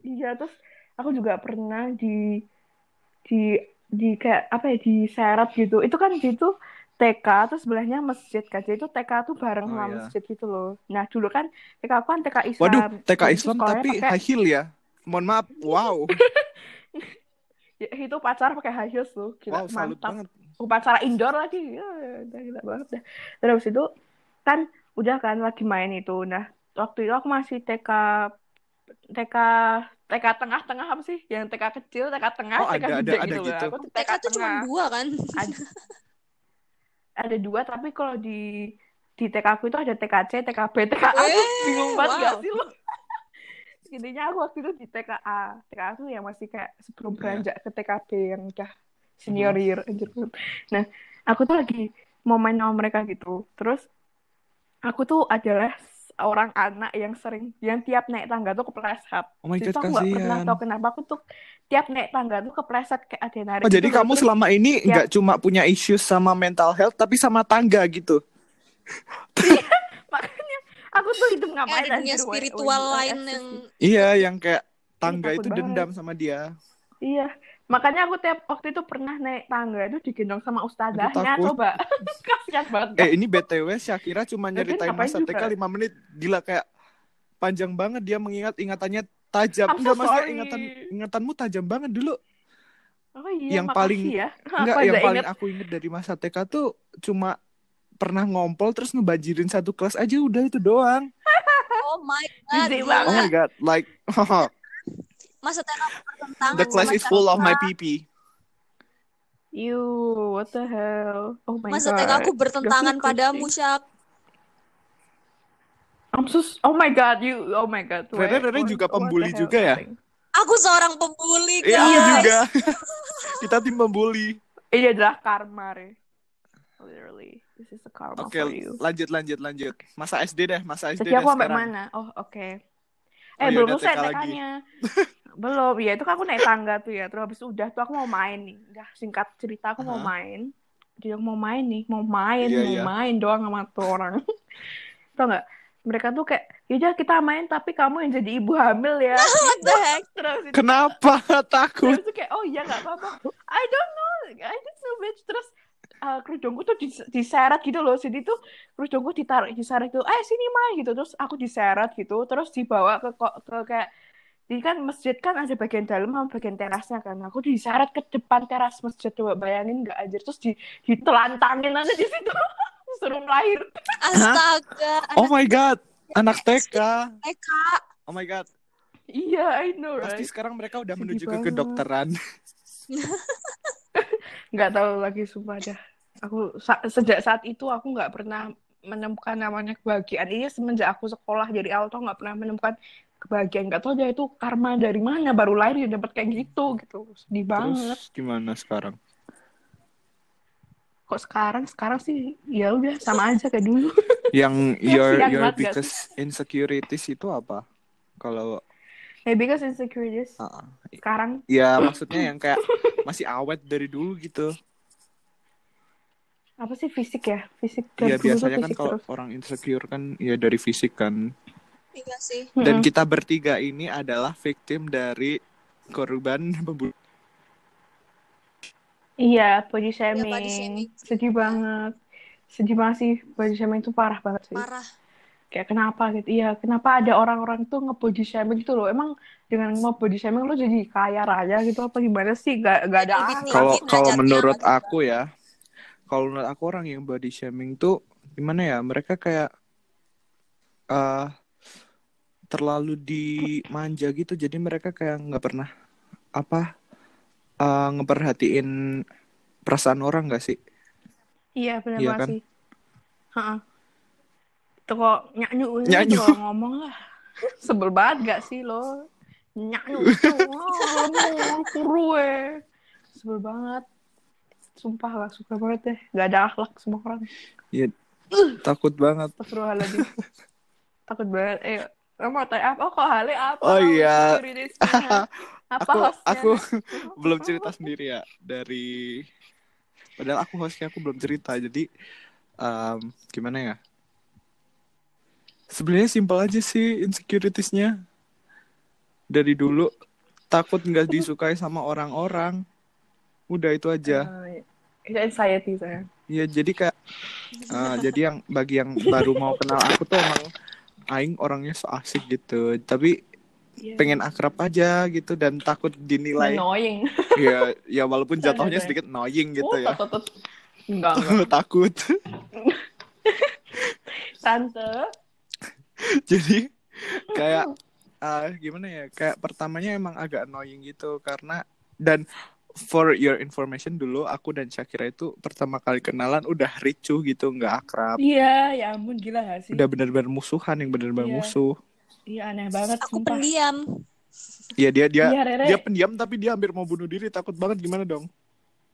[SPEAKER 3] iya terus aku juga pernah di di di kayak apa ya diseret gitu itu kan di situ TK terus sebelahnya masjid kan jadi itu TK tuh bareng
[SPEAKER 2] Oh,
[SPEAKER 3] sama
[SPEAKER 2] iya.
[SPEAKER 3] masjid gitu loh nah dulu kan TK aku kan TK Islam
[SPEAKER 2] Waduh, TK Islam tapi
[SPEAKER 3] pakai-
[SPEAKER 2] high heel ya. Mohon maaf. Wow.
[SPEAKER 3] ya, itu pacar pakai high heels tuh gila
[SPEAKER 2] Wow, salut
[SPEAKER 3] mantap
[SPEAKER 2] banget.
[SPEAKER 3] upacara indoor lagi ya, udah gila banget dah terus itu kan udah kan lagi main itu nah waktu itu aku masih TK TK TK tengah-tengah apa sih yang TK kecil TK tengah
[SPEAKER 2] Oh,
[SPEAKER 3] TK
[SPEAKER 2] ada-
[SPEAKER 3] gede
[SPEAKER 2] ada- ada
[SPEAKER 3] gitu loh
[SPEAKER 2] gitu.
[SPEAKER 3] aku tuh
[SPEAKER 4] TK tuh cuma dua kan?
[SPEAKER 3] ada, ada dua tapi kalau di di TK aku itu ada TKC, TKB, TKA
[SPEAKER 4] Eh,
[SPEAKER 3] bingung banget
[SPEAKER 4] wow.
[SPEAKER 3] gak sih lo? Intinya aku waktu itu di TKA. TKA tuh yang masih kayak sebelum
[SPEAKER 2] Iya.
[SPEAKER 3] beranjak ke TKB yang udah senior year. anjir. Nah, aku tuh lagi mau main sama mereka gitu. Terus aku tuh adalah orang anak yang sering, yang tiap naik tangga tuh kepleset.
[SPEAKER 2] Oh my
[SPEAKER 3] Jadi
[SPEAKER 2] god,
[SPEAKER 3] tuh aku gak pernah tahu kenapa aku tuh tiap naik tangga tuh kepleset kayak ada yang narik
[SPEAKER 2] Oh, jadi
[SPEAKER 3] gitu
[SPEAKER 2] kamu
[SPEAKER 3] Terus
[SPEAKER 2] selama ini
[SPEAKER 3] tiap-
[SPEAKER 2] nggak cuma punya issues sama mental health, tapi sama tangga gitu.
[SPEAKER 3] makanya aku tuh hidup ngapain
[SPEAKER 4] ada
[SPEAKER 3] anjir,
[SPEAKER 4] spiritual lain yang
[SPEAKER 2] Iya, yang kayak tangga
[SPEAKER 3] takut
[SPEAKER 2] itu
[SPEAKER 3] banget.
[SPEAKER 2] dendam sama dia.
[SPEAKER 3] Iya, makanya aku tiap waktu itu pernah naik tangga itu digendong sama ustazahnya, coba. Kasihan banget.
[SPEAKER 2] Eh, ini BTW Syakira cuma nyeritain masa? TK 5 menit. Gila kayak panjang banget dia mengingat ingatannya tajam.
[SPEAKER 3] I'm so
[SPEAKER 2] Enggak maksudnya ingatan ingatanmu tajam banget dulu.
[SPEAKER 3] Oh iya,
[SPEAKER 2] yang paling-
[SPEAKER 3] ya.
[SPEAKER 2] Enggak, yang
[SPEAKER 3] ada
[SPEAKER 2] paling
[SPEAKER 3] inget.
[SPEAKER 2] aku inget dari masa TK tuh cuma pernah ngompol terus ngebanjirin satu kelas aja udah itu doang.
[SPEAKER 4] Oh my god.
[SPEAKER 2] Oh my god, like
[SPEAKER 4] Masa TK aku bertentangan
[SPEAKER 2] the class is full of my. PP.
[SPEAKER 3] You, what the hell? Oh my
[SPEAKER 4] Masa
[SPEAKER 3] god.
[SPEAKER 4] TK aku bertentangan
[SPEAKER 3] Gak
[SPEAKER 4] padamu, Syak.
[SPEAKER 3] I'm so Oh my god, you. Oh my god.
[SPEAKER 2] Rere- Rere juga pembuli juga ya?
[SPEAKER 4] Aku seorang pembuli, guys.
[SPEAKER 2] Iya, aku juga. Kita tim pembuli.
[SPEAKER 3] Ini adalah karma, Re. Literally, this is a karma
[SPEAKER 2] Oke,
[SPEAKER 3] for you.
[SPEAKER 2] lanjut lanjut lanjut. Masa SD deh, masa SD
[SPEAKER 3] Jadi aku sampai mana? Oh, oke.
[SPEAKER 2] Oh,
[SPEAKER 3] Eh,
[SPEAKER 2] ya
[SPEAKER 3] belum selesai. TK-nya. belum, ya itu kan aku naik tangga tuh ya. Terus habis itu udah tuh aku mau main nih. Udah singkat cerita aku mau
[SPEAKER 2] Aha.
[SPEAKER 3] main. Jadi aku mau main nih, mau main,
[SPEAKER 2] Iya,
[SPEAKER 3] mau
[SPEAKER 2] iya.
[SPEAKER 3] main doang sama tuh orang. Tau nggak? Mereka tuh kayak, yaudah kita main tapi kamu yang jadi ibu hamil ya.
[SPEAKER 4] What the heck?
[SPEAKER 3] Terus itu
[SPEAKER 2] Kenapa takut?
[SPEAKER 3] Terus kayak, oh iya nggak apa-apa. I don't know, I just know bitch. Terus uh, kerudungku tuh dis- diseret gitu loh. Jadi tuh kerudungku ditaruh diseret gitu. Eh sini main gitu. Terus aku diseret gitu. Terus dibawa ke ko- ke kayak jadi kan masjid kan ada bagian dalam sama bagian terasnya kan. Aku diseret ke depan teras masjid coba bayangin nggak aja. Terus di ditelantangin aja di situ. Suruh lahir.
[SPEAKER 4] Astaga.
[SPEAKER 2] Oh my god, anak TK.
[SPEAKER 4] TK.
[SPEAKER 2] Oh my god,
[SPEAKER 3] Iya, I know
[SPEAKER 2] pasti
[SPEAKER 3] right.
[SPEAKER 2] sekarang mereka udah
[SPEAKER 3] Sedih
[SPEAKER 2] menuju ke
[SPEAKER 3] banget.
[SPEAKER 2] kedokteran.
[SPEAKER 3] nggak tahu lagi sumpah dah aku sa- sejak saat itu aku nggak pernah menemukan namanya kebahagiaan ini semenjak aku sekolah dari awal tuh nggak pernah menemukan kebahagiaan nggak tahu aja itu karma dari mana baru lahir dia dapat kayak gitu gitu sedih banget
[SPEAKER 2] Terus gimana sekarang?
[SPEAKER 3] Kok sekarang sekarang sih ya udah sama aja kayak dulu
[SPEAKER 2] Yang
[SPEAKER 3] Ya,
[SPEAKER 2] your your biggest insecurities itu apa? Kalau
[SPEAKER 3] ya because insecurities
[SPEAKER 2] ah,
[SPEAKER 3] sekarang
[SPEAKER 2] ya maksudnya yang kayak masih awet dari dulu gitu.
[SPEAKER 3] apa sih fisik ya fisik
[SPEAKER 2] Ya biasanya kan kalau
[SPEAKER 3] terus
[SPEAKER 2] orang insecure kan ya dari fisik kan.
[SPEAKER 4] Iya sih.
[SPEAKER 2] Dan kita bertiga ini adalah victim dari korban pembunuhan.
[SPEAKER 3] Iya body
[SPEAKER 4] Iya,
[SPEAKER 3] shaming.
[SPEAKER 4] body shaming.
[SPEAKER 3] sedih banget. Sedih banget sih body shaming itu parah banget sih.
[SPEAKER 4] Parah.
[SPEAKER 3] kayak kenapa gitu? Iya kenapa ada orang-orang tuh nge-body shaming gitu loh? Emang dengan nge-body shaming lo jadi kaya raya gitu? Apa gimana sih? Gak, gak ada
[SPEAKER 2] Kalau kalau menurut
[SPEAKER 4] gitu.
[SPEAKER 2] aku ya, kalau menurut aku orang yang body shaming tuh gimana ya? Mereka kayak eh terlalu dimanja gitu, jadi mereka kayak nggak pernah apa eh ngeperhatiin perasaan orang nggak sih?
[SPEAKER 3] iya benar
[SPEAKER 2] Iya kan?
[SPEAKER 3] sih Heeh. itu kok nyanyu
[SPEAKER 2] Nyanyu.
[SPEAKER 3] kalau ngomong lah sebel banget gak sih lo nyanyu itu oh, kurue sebel banget sumpah gak suka banget deh gak ada akhlak semua orang
[SPEAKER 2] Ya takut banget.
[SPEAKER 3] Astagfirullahaladzim. Takut banget. Eh, mau tanya apa? Oh, kok Hale apa?
[SPEAKER 2] Oh, iya.
[SPEAKER 3] Apa
[SPEAKER 2] aku
[SPEAKER 3] hostnya?
[SPEAKER 2] aku belum cerita sendiri ya dari padahal aku hostnya aku belum cerita jadi em, gimana ya? Sebenarnya simpel aja sih insecuritiesnya. Dari dulu takut nggak disukai sama orang-orang. Udah itu aja.
[SPEAKER 3] Eh, itu anxiety saya.
[SPEAKER 2] ya jadi kayak eh, jadi yang bagi yang baru mau kenal aku tuh emang aing orangnya so asik gitu. Tapi
[SPEAKER 3] Iya.
[SPEAKER 2] pengen akrab aja gitu dan takut dinilai
[SPEAKER 3] Annoying.
[SPEAKER 2] ya ya walaupun jatuhnya sedikit annoying gitu
[SPEAKER 3] oh,
[SPEAKER 2] ya.
[SPEAKER 3] Enggak, enggak.
[SPEAKER 2] takut
[SPEAKER 3] Tante.
[SPEAKER 2] jadi kayak ah, gimana ya kayak pertamanya emang agak annoying gitu karena dan for your information dulu aku dan Shakira itu pertama kali kenalan udah ricuh gitu nggak akrab
[SPEAKER 3] Iya, ya ampun gila gak sih?
[SPEAKER 2] udah bener-bener musuhan yang bener-bener
[SPEAKER 3] Iya.
[SPEAKER 2] musuh
[SPEAKER 3] Iya, aneh banget.
[SPEAKER 4] Aku
[SPEAKER 3] sumpah.
[SPEAKER 4] pendiam.
[SPEAKER 2] Iya dia dia
[SPEAKER 3] Rere.
[SPEAKER 2] dia pendiam tapi dia hampir mau bunuh diri takut banget gimana dong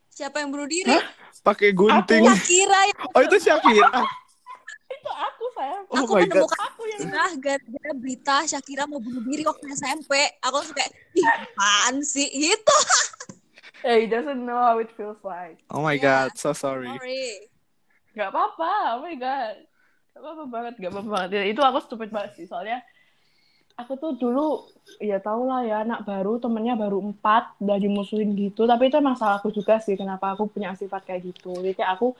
[SPEAKER 4] Siapa yang bunuh diri?
[SPEAKER 2] pakai gunting
[SPEAKER 4] Shakira yang
[SPEAKER 2] oh itu Shakira
[SPEAKER 3] Itu aku, sayang.
[SPEAKER 2] oh
[SPEAKER 4] aku
[SPEAKER 2] my god
[SPEAKER 4] menemukan
[SPEAKER 3] Aku yang
[SPEAKER 4] Nah, gara-gara berita Shakira mau bunuh diri waktu SMP, aku kayak, ih, apaan sih? Gitu.
[SPEAKER 3] Eh, he doesn't know how it feels like.
[SPEAKER 2] oh my
[SPEAKER 4] Iya.
[SPEAKER 2] god so sorry
[SPEAKER 4] Sorry.
[SPEAKER 3] Gak apa-apa, oh my god. Gak apa-apa banget, gak apa-apa banget. Ya, itu aku stupid banget sih, soalnya aku tuh dulu, ya tau lah ya, anak baru, temennya baru empat, udah dimusuhin gitu. Tapi itu emang salahku juga sih, kenapa aku punya sifat kayak gitu. Jadi kayak aku,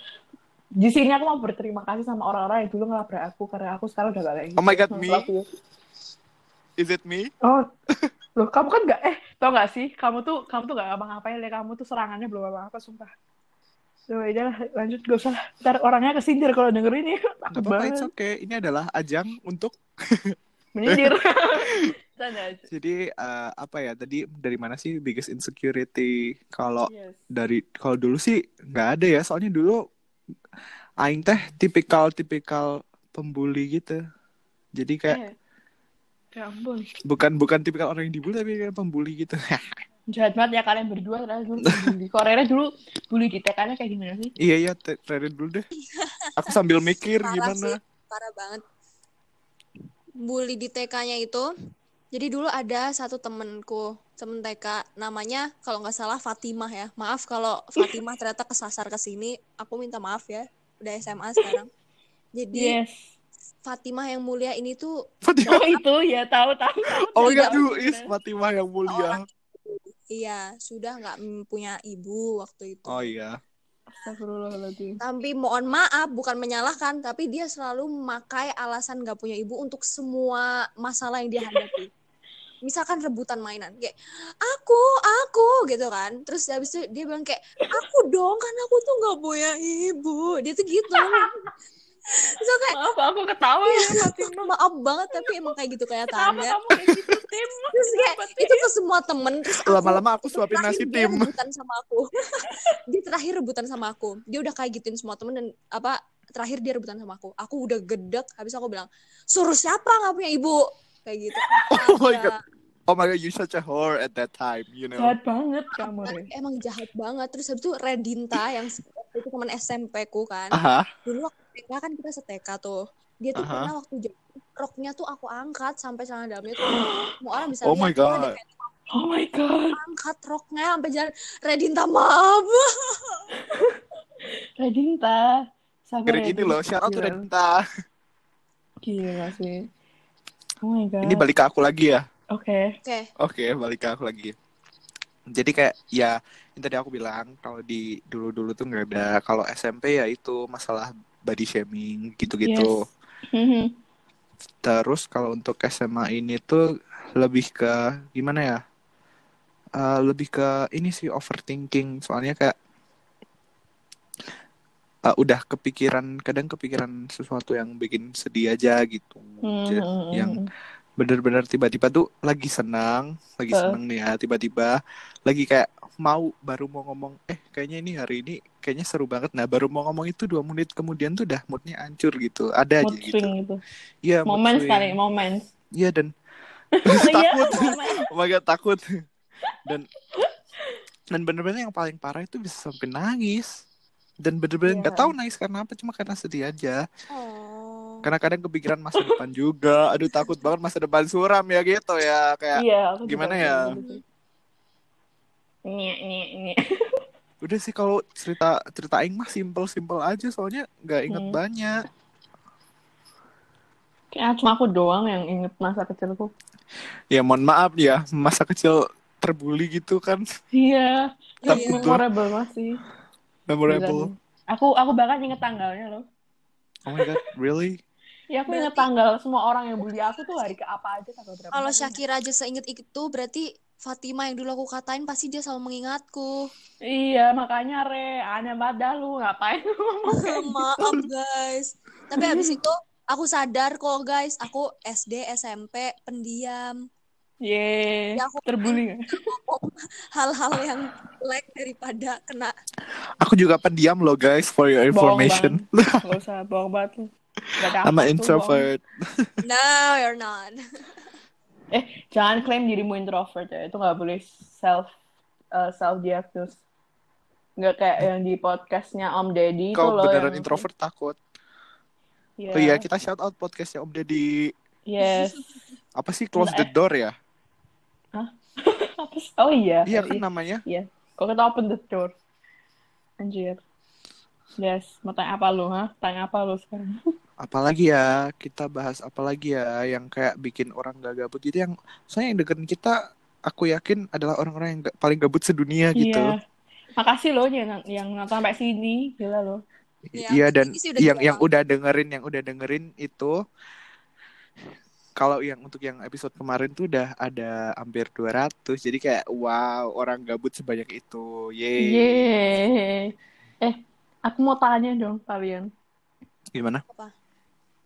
[SPEAKER 3] di sini aku mau berterima kasih sama orang-orang yang dulu ngelabrak aku, karena aku sekarang udah gak kayak gitu.
[SPEAKER 2] Oh my God, me? Is it me
[SPEAKER 3] Oh, loh kamu kan gak, eh, tau gak sih, kamu tuh, kamu tuh gak ngapa-ngapain ya, kamu tuh serangannya belum apa-apa, sumpah. Udah, udah lah, lanjut, gak usah lah. Ntar orangnya kesindir kalau denger ini,
[SPEAKER 2] Gak
[SPEAKER 3] takut banget.
[SPEAKER 2] it's okay. Ini adalah ajang untuk
[SPEAKER 3] Menyindir.
[SPEAKER 2] Jadi eh, apa ya tadi dari mana sih biggest insecurity? Kalau
[SPEAKER 3] Yes.
[SPEAKER 2] dari kalau dulu sih nggak ada ya, soalnya dulu aing teh tipikal tipikal pembuli gitu. Jadi kayak
[SPEAKER 3] Eh, Ya ampun.
[SPEAKER 2] bukan bukan tipikal orang yang dibully tapi kayak pembuli gitu.
[SPEAKER 3] Jahat banget ya kalian berdua ternyata dulu bully. Kok Rere dulu bully di TK-nya kayak gimana sih?
[SPEAKER 2] iya iya, Rere dulu deh. Aku sambil mikir
[SPEAKER 4] Parah
[SPEAKER 2] gimana.
[SPEAKER 4] sih, parah banget. Bully di TK-nya itu, jadi dulu ada satu temenku, temen TK, namanya kalau nggak salah Fatimah ya. Maaf kalau Fatimah ternyata kesasar ke sini, aku minta maaf ya. Udah SMA sekarang. Jadi
[SPEAKER 3] Yes.
[SPEAKER 4] Fatimah yang mulia ini tuh
[SPEAKER 2] Fatimah.
[SPEAKER 3] Oh itu ya tahu tahu. tahu.
[SPEAKER 2] Oh duh,
[SPEAKER 3] gimana.
[SPEAKER 2] is Fatimah yang mulia.
[SPEAKER 4] iya sudah nggak punya ibu waktu itu.
[SPEAKER 2] Oh iya.
[SPEAKER 3] Astagfirullahaladzim.
[SPEAKER 4] Tapi mohon maaf, bukan menyalahkan, tapi dia selalu memakai alasan nggak punya ibu untuk semua masalah yang dia hadapi. Misalkan rebutan mainan, kayak aku, aku gitu kan. Terus habis itu dia bilang kayak aku dong, kan aku tuh nggak punya ibu. Dia tuh gitu. Aku kayak
[SPEAKER 3] Maaf aku ketawa ya
[SPEAKER 4] maaf banget, tapi emang kayak gitu
[SPEAKER 3] Kenapa
[SPEAKER 4] kenyataannya.
[SPEAKER 3] kamu kayak gitu Tim?
[SPEAKER 4] Terus kayak itu ke semua temen. Terus aku
[SPEAKER 2] Lama-lama aku suapin
[SPEAKER 4] terakhir
[SPEAKER 2] nasi tim.
[SPEAKER 4] rebutan sama aku dia terakhir rebutan sama aku dia udah kayak gituin semua temen dan apa terakhir dia rebutan sama aku aku udah gedek habis aku bilang suruh siapa nggak punya ibu kayak gitu.
[SPEAKER 2] Oh my. God. Oh my god, you such a whore at that time, you know.
[SPEAKER 3] Jahat banget kamu.
[SPEAKER 4] Emang jahat banget. Terus habis itu Redinta yang itu teman SMP ku kan.
[SPEAKER 2] Aha.
[SPEAKER 4] Dulu waktu TK kan kita seteka tuh. Dia tuh
[SPEAKER 2] Aha.
[SPEAKER 4] pernah waktu jam roknya tuh aku angkat sampai celana dalamnya tuh semua orang bisa
[SPEAKER 2] Oh my God.
[SPEAKER 4] kayak
[SPEAKER 3] Oh my god.
[SPEAKER 4] angkat roknya sampai jalan Redinta maaf.
[SPEAKER 3] Redinta. Sabar
[SPEAKER 2] Keren ini loh, shout out to
[SPEAKER 3] Gila. Sih. Oh my god.
[SPEAKER 2] Ini balik ke aku lagi ya.
[SPEAKER 3] Oke.
[SPEAKER 4] Oke.
[SPEAKER 2] Oke, balik ke aku lagi. Jadi kayak ya yang tadi aku bilang kalau di dulu-dulu tuh nggak ada. Kalau SMP ya itu masalah body shaming gitu-gitu.
[SPEAKER 3] Mhm.
[SPEAKER 2] Terus kalau untuk SMA ini tuh lebih ke gimana ya? Eh, lebih ke ini sih overthinking. Soalnya kayak eh, udah kepikiran, kadang kepikiran sesuatu yang bikin sedih aja gitu. J-
[SPEAKER 3] Mhm.
[SPEAKER 2] Yang bener-bener tiba-tiba tuh lagi senang, lagi
[SPEAKER 3] Heeh.
[SPEAKER 2] senang nih ya, tiba-tiba lagi kayak mau baru mau ngomong, eh kayaknya ini hari ini kayaknya seru banget. Nah baru mau ngomong itu dua menit kemudian tuh udah moodnya hancur gitu, ada aja
[SPEAKER 3] mood
[SPEAKER 2] gitu.
[SPEAKER 3] swing gitu.
[SPEAKER 2] Iya
[SPEAKER 3] Momen sekali, momen.
[SPEAKER 2] Iya dan
[SPEAKER 3] Iya,
[SPEAKER 2] takut,
[SPEAKER 3] momen.
[SPEAKER 2] oh my god takut dan dan bener-bener yang paling parah itu bisa sampai nangis dan bener-bener nggak
[SPEAKER 3] Iya.
[SPEAKER 2] tahu nangis karena apa cuma karena sedih aja
[SPEAKER 4] Oh.
[SPEAKER 2] karena kadang kepikiran masa depan juga aduh takut banget masa depan suram ya gitu ya kayak
[SPEAKER 3] Iya, juga
[SPEAKER 2] Gimana ya?
[SPEAKER 3] gitu Ini, ini, ini.
[SPEAKER 2] Udah sih kalau cerita cerita aing mah simple-simple aja soalnya nggak inget
[SPEAKER 3] Hmm.
[SPEAKER 2] banyak.
[SPEAKER 3] Kayaknya cuma aku doang yang inget masa kecilku.
[SPEAKER 2] Ya mohon maaf ya, masa kecil terbully gitu kan
[SPEAKER 3] Iya,
[SPEAKER 2] Takut
[SPEAKER 4] Iya.
[SPEAKER 3] memorable masih.
[SPEAKER 2] memorable.
[SPEAKER 3] Aku aku bahkan inget tanggalnya loh.
[SPEAKER 2] Oh my god, really?
[SPEAKER 3] Ya aku inget tanggal semua orang yang bully aku tuh hari ke apa aja tanggal berapa.
[SPEAKER 4] Kalau. Syakira aja seinget itu berarti Fatima yang dulu aku katain pasti dia selalu mengingatku.
[SPEAKER 3] Iya, makanya Re, aneh banget dah lu ngapain lu ngomong kayak gitu.
[SPEAKER 4] Maaf guys. Tapi habis itu aku sadar kok guys, aku SD, SMP pendiam.
[SPEAKER 3] Ye,
[SPEAKER 4] Ya, aku
[SPEAKER 3] terbully
[SPEAKER 4] hal-hal yang jelek daripada kena
[SPEAKER 2] Aku juga pendiam loh guys for your
[SPEAKER 3] Bohong
[SPEAKER 2] information.
[SPEAKER 3] Gak usah bohong banget lu. Gak ada
[SPEAKER 2] I'm an
[SPEAKER 3] bohong.
[SPEAKER 2] introvert.
[SPEAKER 4] No, you're not.
[SPEAKER 3] Eh, jangan klaim dirimu introvert ya. Itu nggak boleh self uh, self diagnose. Nggak kayak yang di podcastnya Om Deddy
[SPEAKER 2] Kau
[SPEAKER 3] loh
[SPEAKER 2] beneran
[SPEAKER 3] yang
[SPEAKER 2] introvert takut.
[SPEAKER 3] Iya.
[SPEAKER 2] Oh iya, kita shout out podcastnya Om Deddy.
[SPEAKER 3] Yes.
[SPEAKER 2] Apa sih close
[SPEAKER 3] Nah,
[SPEAKER 2] the door ya?
[SPEAKER 3] Apa sih? Oh iya.
[SPEAKER 2] Iya kan namanya.
[SPEAKER 3] Kok kita open the door? Anjir. Yes. Mau tanya apa lu, ha? Tanya apa lu sekarang?
[SPEAKER 2] Apalagi ya, kita bahas apalagi ya yang kayak bikin orang gak gabut. Jadi yang saya yang dengerin kita, aku yakin adalah orang-orang yang ga- paling gabut sedunia gitu.
[SPEAKER 3] Iya. Makasih loh yang yang nonton sampai sini. Gila loh.
[SPEAKER 4] Iya,
[SPEAKER 2] Iya dan
[SPEAKER 4] udah
[SPEAKER 2] yang yang
[SPEAKER 4] banget.
[SPEAKER 2] udah dengerin yang udah dengerin itu kalau yang untuk yang episode kemarin tuh udah ada hampir 200 jadi kayak wow orang gabut sebanyak itu yeay
[SPEAKER 3] Yeay. Eh, aku mau tanya dong kalian.
[SPEAKER 2] gimana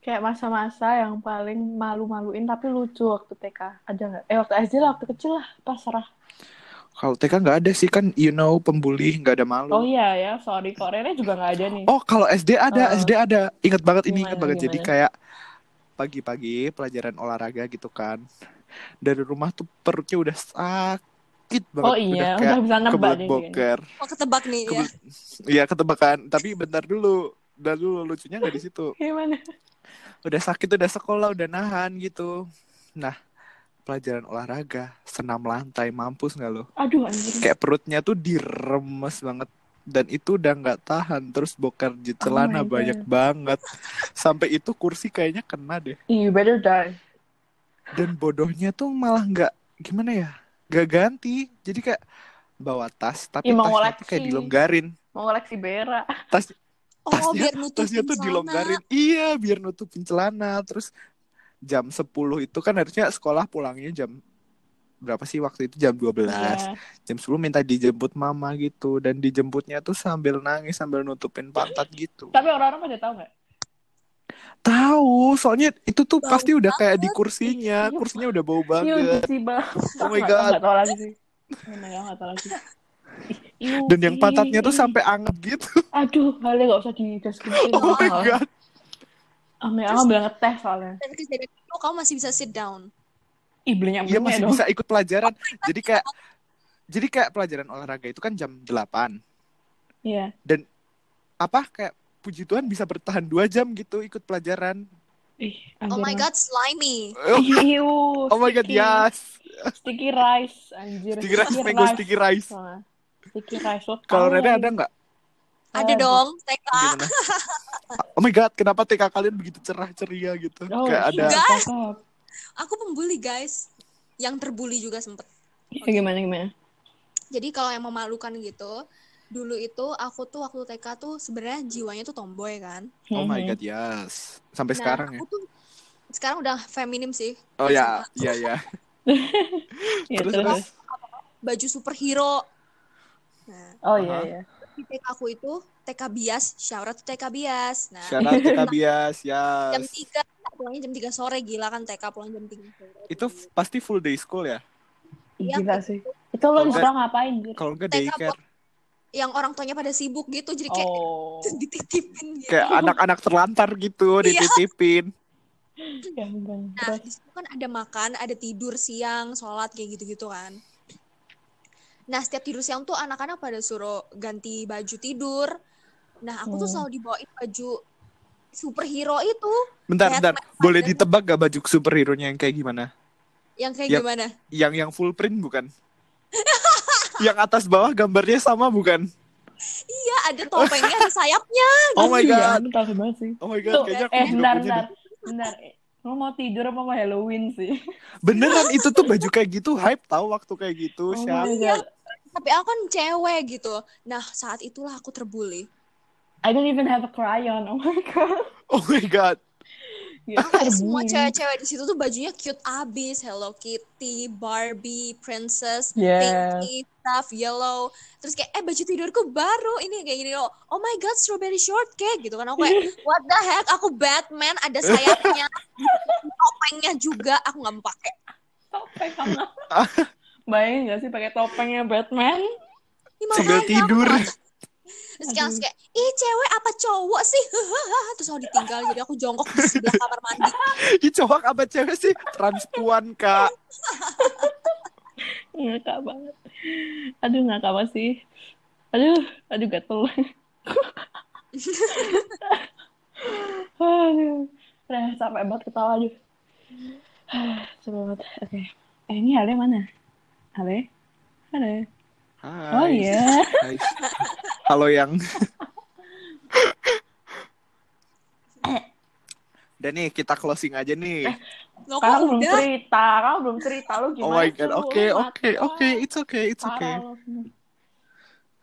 [SPEAKER 3] Kayak masa-masa yang paling malu-maluin tapi lucu waktu TK. Ada nggak? Eh, waktu SD lah, waktu kecil lah. Pasrah.
[SPEAKER 2] kalau TK nggak ada sih kan you know pembuli nggak ada malu
[SPEAKER 3] Oh iya ya, sorry. Kok Rere juga nggak ada nih.
[SPEAKER 2] Oh, kalau SD ada,
[SPEAKER 3] Oh.
[SPEAKER 2] SD ada. Ingat banget ini,
[SPEAKER 3] Gimana,
[SPEAKER 2] ingat banget. Jadi
[SPEAKER 3] gimana?
[SPEAKER 2] kayak pagi-pagi pelajaran olahraga gitu kan. Dari rumah tuh perutnya udah sakit banget.
[SPEAKER 3] Oh iya, udah bisa nebak nih
[SPEAKER 2] boker.
[SPEAKER 4] Oh, ketebak nih ya.
[SPEAKER 2] Kebelet- Iya, ketebakan. Tapi bentar dulu. Bentar dulu, lucunya nggak di situ.
[SPEAKER 3] Gimana?
[SPEAKER 2] Udah sakit, udah sekolah, udah nahan gitu. Nah, pelajaran olahraga, senam lantai, mampus nggak lo?
[SPEAKER 3] Aduh, anjir.
[SPEAKER 2] Kayak perutnya tuh diremes banget. Dan itu udah nggak tahan. Terus boker di celana
[SPEAKER 3] Oh
[SPEAKER 2] banyak banget. Sampai itu kursi kayaknya kena deh.
[SPEAKER 3] You better die.
[SPEAKER 2] Dan bodohnya tuh malah nggak, gimana ya? Gak ganti. Jadi kayak bawa tas, tapi
[SPEAKER 3] mau
[SPEAKER 2] tasnya tuh kayak dilonggarin.
[SPEAKER 3] Mau koleksi berak.
[SPEAKER 2] Tas,
[SPEAKER 4] Oh,
[SPEAKER 2] tasnya,
[SPEAKER 4] biar nutupin
[SPEAKER 2] tasnya tuh
[SPEAKER 4] celana.
[SPEAKER 2] dilonggarin. Iya, biar nutupin celana. Terus jam 10 itu kan harusnya sekolah pulangnya jam berapa sih waktu itu jam 12.
[SPEAKER 3] Iya.
[SPEAKER 2] Jam 10 minta dijemput mama gitu dan dijemputnya tuh sambil nangis sambil nutupin pantat gitu.
[SPEAKER 3] Tapi orang-orang pada tahu nggak?
[SPEAKER 2] Tahu, soalnya itu tuh
[SPEAKER 4] Bau
[SPEAKER 2] pasti udah kayak di kursinya,
[SPEAKER 3] Iya.
[SPEAKER 2] kursinya udah bau
[SPEAKER 3] Iya,
[SPEAKER 2] banget. Oh my God.
[SPEAKER 3] Nggak tahu lagi sih. Nggak tahu lagi. Iu,
[SPEAKER 2] Dan yang pantatnya tuh sampai anget gitu.
[SPEAKER 3] Aduh, kali nggak usah dideskripsiin.
[SPEAKER 2] Oh my god.
[SPEAKER 3] Ame, aku bilang ngeteh soalnya.
[SPEAKER 4] Dan kejadian itu kamu masih bisa sit down.
[SPEAKER 3] Ih, belinya
[SPEAKER 2] Iya masih
[SPEAKER 3] dong.
[SPEAKER 2] bisa ikut pelajaran. Jadi kayak jadi kayak pelajaran olahraga itu kan jam 8.
[SPEAKER 3] Iya.
[SPEAKER 2] Apa kayak puji Tuhan bisa bertahan dua jam gitu ikut pelajaran.
[SPEAKER 3] Ih,
[SPEAKER 4] Oh my god, slimy.
[SPEAKER 3] Iu,
[SPEAKER 2] Oh my god,
[SPEAKER 3] sticky-
[SPEAKER 2] yes.
[SPEAKER 3] Sticky rice, anjir.
[SPEAKER 2] Sticky rice, mango sticky rice.
[SPEAKER 3] Soalnya. Sticky rice. Lo
[SPEAKER 2] Kalau
[SPEAKER 3] lagi.
[SPEAKER 2] ada nggak?
[SPEAKER 4] Ada
[SPEAKER 3] Oh,
[SPEAKER 4] dong, TK.
[SPEAKER 2] Oh my god, kenapa TK kalian begitu cerah ceria gitu?
[SPEAKER 3] Oh,
[SPEAKER 2] kayak ada
[SPEAKER 3] shit,
[SPEAKER 4] Guys. Aku pembuli, guys. Yang terbuli juga sempet.
[SPEAKER 3] Ya, gimana gimana?
[SPEAKER 4] Jadi kalau yang memalukan gitu, dulu itu aku tuh waktu TK tuh sebenarnya jiwanya tuh tomboy kan.
[SPEAKER 2] Oh my
[SPEAKER 3] Mhm.
[SPEAKER 2] god, yes. Sampai
[SPEAKER 4] Nah,
[SPEAKER 2] sekarang ya.
[SPEAKER 4] aku tuh sekarang udah feminim sih.
[SPEAKER 2] Oh ya, iya ya.
[SPEAKER 3] Ya,
[SPEAKER 2] terus.
[SPEAKER 3] terus.
[SPEAKER 4] Baju superhero. Nah,
[SPEAKER 3] Oh iya
[SPEAKER 2] Aha.
[SPEAKER 3] iya.
[SPEAKER 4] di TK aku itu TK bias, shout out to TK bias. Nah,
[SPEAKER 2] Syarat kita bias,
[SPEAKER 4] jam
[SPEAKER 2] yes.
[SPEAKER 4] 3 pulangnya jam 3 sore gila kan TK pulang jam 3 sore.
[SPEAKER 2] Itu pasti full day school ya?
[SPEAKER 4] Iya,
[SPEAKER 3] Gila sih. Itu lo sekolah ngapain, Jir?
[SPEAKER 2] Kalau enggak
[SPEAKER 4] TK
[SPEAKER 2] daycare.
[SPEAKER 4] yang orang tuanya pada sibuk gitu jadi kayak
[SPEAKER 3] Oh.
[SPEAKER 4] dititipin gitu.
[SPEAKER 2] Kayak anak-anak terlantar gitu,
[SPEAKER 4] Iya.
[SPEAKER 2] dititipin.
[SPEAKER 3] Ya.
[SPEAKER 4] Nah,
[SPEAKER 3] Terus.
[SPEAKER 4] di situ kan ada makan, ada tidur siang, sholat kayak gitu-gitu kan. Nah, setiap tidur siang tuh anak-anak pada suruh ganti baju tidur. Nah, aku tuh
[SPEAKER 3] Hmm.
[SPEAKER 4] selalu dibawain baju superhero itu.
[SPEAKER 2] Bentar, bentar. Boleh ditebak gak baju superhero-nya yang kayak gimana?
[SPEAKER 4] Yang kayak
[SPEAKER 2] Yap.
[SPEAKER 4] gimana?
[SPEAKER 2] Yang yang full print bukan? yang atas bawah gambarnya sama bukan?
[SPEAKER 4] Iya, ada topengnya, ada sayapnya.
[SPEAKER 2] Oh my
[SPEAKER 3] Iya,
[SPEAKER 2] god.
[SPEAKER 3] tahu banget sih.
[SPEAKER 2] Oh my god, kayaknya aku
[SPEAKER 3] eh,
[SPEAKER 2] juga
[SPEAKER 3] bentar,
[SPEAKER 2] punya
[SPEAKER 3] bentar. Bentar. Lo mau tidur apa mau Halloween sih?
[SPEAKER 2] Beneran itu tuh baju kayak gitu hype tahu waktu kayak gitu,
[SPEAKER 3] Oh god.
[SPEAKER 4] Tapi aku kan cewek gitu. Nah, saat itulah aku terbully.
[SPEAKER 3] I don't even have a crayon. Oh my god.
[SPEAKER 2] Oh my god.
[SPEAKER 3] Ya,
[SPEAKER 4] Kayak semua cewek-cewek di situ tuh bajunya cute abis, Hello Kitty, Barbie, Princess,
[SPEAKER 3] Yeah.
[SPEAKER 4] Pinky, stuff, yellow. Terus kayak eh baju tidurku baru ini kayak gini loh. Oh my god, strawberry shortcake gitu kan aku kayak what the heck? Aku Batman, ada sayapnya, topengnya juga, aku nggak mau pakai.
[SPEAKER 3] Topeng kamu. Bayangin gak sih pakai topengnya Batman?
[SPEAKER 4] Ini
[SPEAKER 2] Sambil
[SPEAKER 4] aku
[SPEAKER 2] tidur.
[SPEAKER 4] Terus kayak langsung kayak, ih cewek apa cowok sih? Terus aku ditinggal, jadi aku jongkok di sebelah kamar mandi.
[SPEAKER 2] Ih cowok apa cewek sih? Transpuan, Kak.
[SPEAKER 3] Ngakak banget. Aduh, ngakak banget sih. Aduh, aduh gatel. aduh. Udah capek banget ketawa, aduh. Capek banget. Oke. Eh, ini Ale mana? Ale? Ale?
[SPEAKER 2] Hai.
[SPEAKER 3] Oh iya.
[SPEAKER 2] Hai. Halo yang. Dan nih kita closing aja nih.
[SPEAKER 4] Loh,
[SPEAKER 3] Kamu belum cerita. Kamu belum cerita. Lu gimana
[SPEAKER 2] Oh my god. Oke, oke, oke. It's okay, it's okay.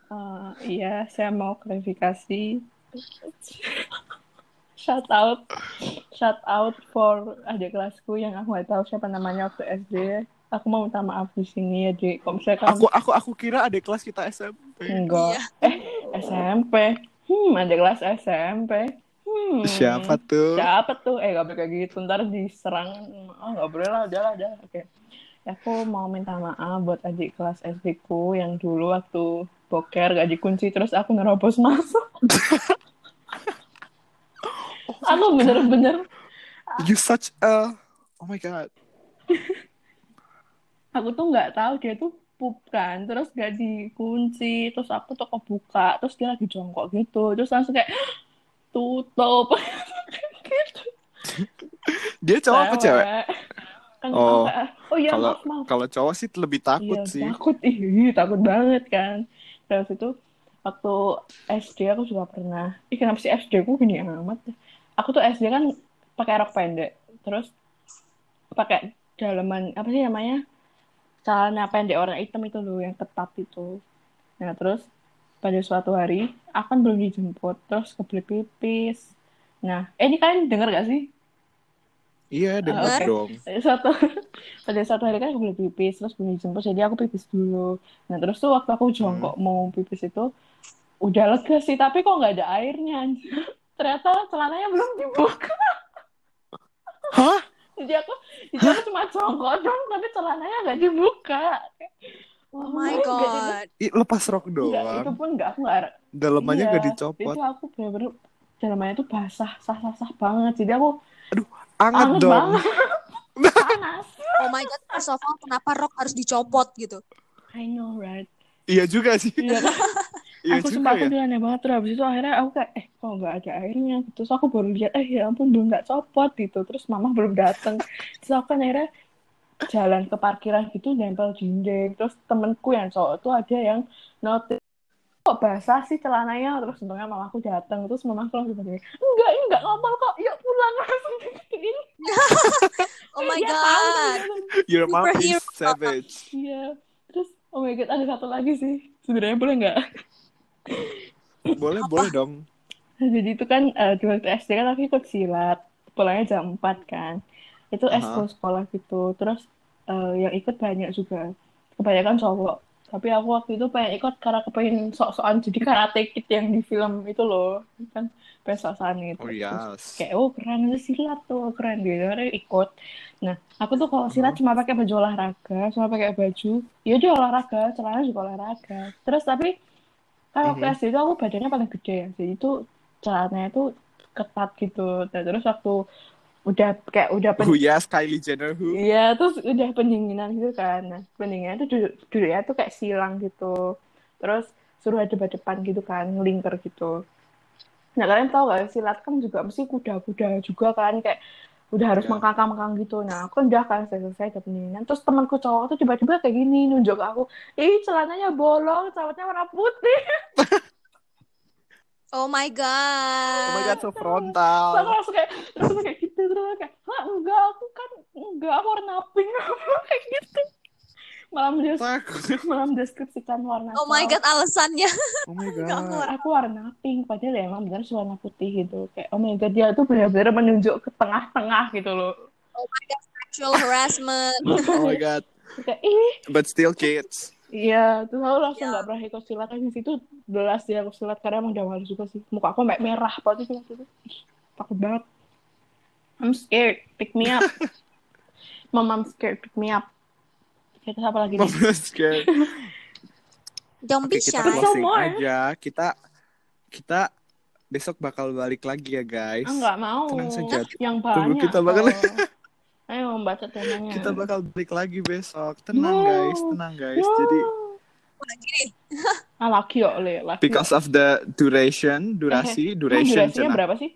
[SPEAKER 3] Eh, iya, saya mau klarifikasi. Shout out, shout out for adik kelasku yang aku nggak tahu siapa namanya waktu SD. Aku mau minta maaf di sini ya, Dik. Kalau misalkan
[SPEAKER 2] Aku aku aku kira ada kelas kita SMP.
[SPEAKER 3] enggak,
[SPEAKER 4] Iya.
[SPEAKER 3] eh SMP, hmm, adik kelas SMP, hmm,
[SPEAKER 2] Siapa tuh?
[SPEAKER 3] Siapa tuh? Eh, gak boleh kayak gitu. Ntar diserang. Oh, gak boleh lah. Udah lah, udah. Oke. Aku mau minta maaf buat adik kelas SD ku yang dulu waktu boker gak dikunci terus aku nerobos masuk. aku bener-bener
[SPEAKER 2] You such a Oh my god.
[SPEAKER 3] aku tuh nggak tahu dia tuh pup kan terus gak dikunci terus aku tuh kebuka terus dia lagi jongkok gitu terus langsung kayak tutup gitu.
[SPEAKER 2] Dia cowok apa cewek?
[SPEAKER 3] kan
[SPEAKER 2] Oh,
[SPEAKER 3] oh iya
[SPEAKER 2] kalau- Kalau cowok sih lebih takut
[SPEAKER 3] Iya,
[SPEAKER 2] sih.
[SPEAKER 3] takut ih takut banget kan terus itu waktu SD aku juga pernah ih kenapa sih SD ku gini amat ya? aku tuh SD kan pakai rok pendek terus pakai dalaman apa sih namanya celana pendek warna hitam itu loh yang ketat itu nah terus pada suatu hari aku kan belum dijemput terus kebelet pipis nah eh ini kalian denger gak sih?
[SPEAKER 2] Iya,
[SPEAKER 3] oke.
[SPEAKER 2] denger dong.
[SPEAKER 3] pada suatu pada suatu hari kan aku boleh pipis terus belum dijemput jadi aku pipis dulu. Nah terus tuh waktu aku jongkok mau pipis itu udah lega sih tapi kok nggak ada airnya ternyata celananya belum dibuka.
[SPEAKER 2] Hah?
[SPEAKER 3] jadi aku jadi aku cuma jongkok dong tapi celananya nggak dibuka
[SPEAKER 4] Oh my god.
[SPEAKER 2] Ih, lepas rok
[SPEAKER 3] itu
[SPEAKER 2] doang.
[SPEAKER 3] pun nggak aku nggak
[SPEAKER 2] Dalamannya
[SPEAKER 3] iya,
[SPEAKER 2] gak dicopot.
[SPEAKER 3] itu aku bener-bener dalamannya tuh basah sah sah sah banget jadi aku
[SPEAKER 2] Anget
[SPEAKER 3] anget
[SPEAKER 2] dong.
[SPEAKER 3] panas.
[SPEAKER 4] Oh my god, first of all, kenapa rok harus dicopot gitu?
[SPEAKER 3] I know, right?
[SPEAKER 2] Iya juga sih.
[SPEAKER 3] Iya kan?
[SPEAKER 2] Iya
[SPEAKER 3] aku sumpah aku
[SPEAKER 2] ya.
[SPEAKER 3] aneh banget terus habis itu akhirnya aku kayak eh kok nggak ada airnya terus aku baru lihat eh ya ampun belum nggak copot gitu terus mama belum datang terus aku kan akhirnya jalan ke parkiran gitu nempel dinding. Terus temenku yang cowok tuh ada yang notice kok basah sih celananya? Terus untungnya mamaku datang terus mamaku langsung bilang enggak ini enggak ngomel kok. Yuk pulang. Langsung
[SPEAKER 4] Oh my
[SPEAKER 3] Dia tahu
[SPEAKER 4] god.
[SPEAKER 2] Your mom is savage.
[SPEAKER 3] iya. Terus oh my god ada satu lagi sih. Sebenarnya boleh nggak
[SPEAKER 2] Boleh, boleh dong.
[SPEAKER 3] Jadi itu kan eh, di waktu SD kan aku ikut silat, pulangnya jam 4 kan. Itu
[SPEAKER 2] Aha.
[SPEAKER 3] ekskul sekolah gitu. Terus eh, yang ikut banyak juga. Kebanyakan cowok. Tapi aku waktu itu pengen ikut karena kepengen sok-sokan jadi karate kid yang di film itu loh. Kan pengen sok-sokan gitu.
[SPEAKER 2] Oh
[SPEAKER 3] Terus
[SPEAKER 2] yes.
[SPEAKER 3] kayak oh keren itu silat tuh keren gitu akhirnya ikut nah aku tuh kalau silat cuma pakai baju olahraga cuma pakai baju ya dia olahraga celana juga olahraga terus tapi kan waktu
[SPEAKER 2] Mhm.
[SPEAKER 3] SD itu aku badannya paling gede ya jadi itu celananya itu ketat gitu nah, terus waktu udah kayak udah pen-
[SPEAKER 2] Oh yes, Kylie Jenner who?
[SPEAKER 3] Iya, terus udah pendinginan gitu kan. Nah, pendinginan itu duduk, duduknya tuh kayak silang gitu. Terus suruh ada depan gitu kan, ngelingker gitu. Nah, kalian tahu gak, silat kan juga mesti kuda-kuda juga kan, kayak udah harus
[SPEAKER 2] Iya.
[SPEAKER 3] mengkangkang-mengkang gitu. Nah, aku udah kan selesai udah pendinginan. Terus temanku cowok tuh tiba-tiba kayak gini, nunjuk ke aku, ih celananya bolong, celana warna putih.
[SPEAKER 4] Oh my god.
[SPEAKER 2] Oh my god, so frontal.
[SPEAKER 3] terus kayak, hah enggak, aku kan, enggak, aku warna pink, kayak gitu. Malah mendes
[SPEAKER 2] Takut.
[SPEAKER 3] malah mendeskripsikan warna
[SPEAKER 4] Oh my god, alasannya.
[SPEAKER 2] Oh my god.
[SPEAKER 3] aku warna pink padahal ya emang benar warna putih gitu kayak oh my god dia tuh benar-benar menunjuk ke tengah-tengah gitu loh
[SPEAKER 4] Oh my god, sexual harassment.
[SPEAKER 2] Oh my god.
[SPEAKER 3] kayak ih
[SPEAKER 2] But still kids.
[SPEAKER 3] iya terus aku langsung
[SPEAKER 4] Ya.
[SPEAKER 3] nggak pernah ikut silat di situ belas dia aku silat karena emang udah malu juga sih muka aku sampai merah waktu itu waktu itu Ih, takut banget I'm scared pick me up mom I'm scared pick me up kita apa lagi nih.
[SPEAKER 4] Don't be
[SPEAKER 2] kita
[SPEAKER 4] shy.
[SPEAKER 2] Closing
[SPEAKER 3] more.
[SPEAKER 2] aja. Kita kita besok bakal balik lagi ya guys.
[SPEAKER 3] ah nggak mau
[SPEAKER 2] Tenang saja.
[SPEAKER 3] yang
[SPEAKER 2] Tunggu,
[SPEAKER 3] banyak
[SPEAKER 2] kita bakal-
[SPEAKER 3] ayo membaca temanya
[SPEAKER 2] Kita bakal balik lagi besok. Tenang
[SPEAKER 3] No.
[SPEAKER 2] guys, tenang guys.
[SPEAKER 3] No.
[SPEAKER 2] Jadi
[SPEAKER 4] Lagi nih.
[SPEAKER 3] ah laki yo le laki
[SPEAKER 2] because of the duration, durasi,
[SPEAKER 3] Emang
[SPEAKER 2] duration,
[SPEAKER 3] durasinya
[SPEAKER 2] cenah.
[SPEAKER 3] berapa sih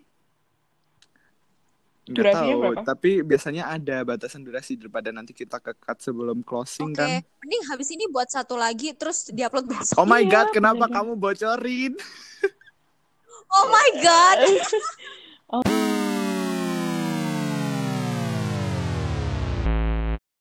[SPEAKER 2] Nggak
[SPEAKER 3] durasinya
[SPEAKER 2] tahu,
[SPEAKER 3] berapa?
[SPEAKER 2] tapi biasanya ada batasan durasi daripada nanti kita ke cut sebelum closing
[SPEAKER 4] Oke,
[SPEAKER 2] kan.
[SPEAKER 4] mending habis ini buat satu lagi terus diupload besok.
[SPEAKER 2] Oh my god, kenapa
[SPEAKER 3] bener.
[SPEAKER 2] kamu bocorin?
[SPEAKER 4] Oh my god.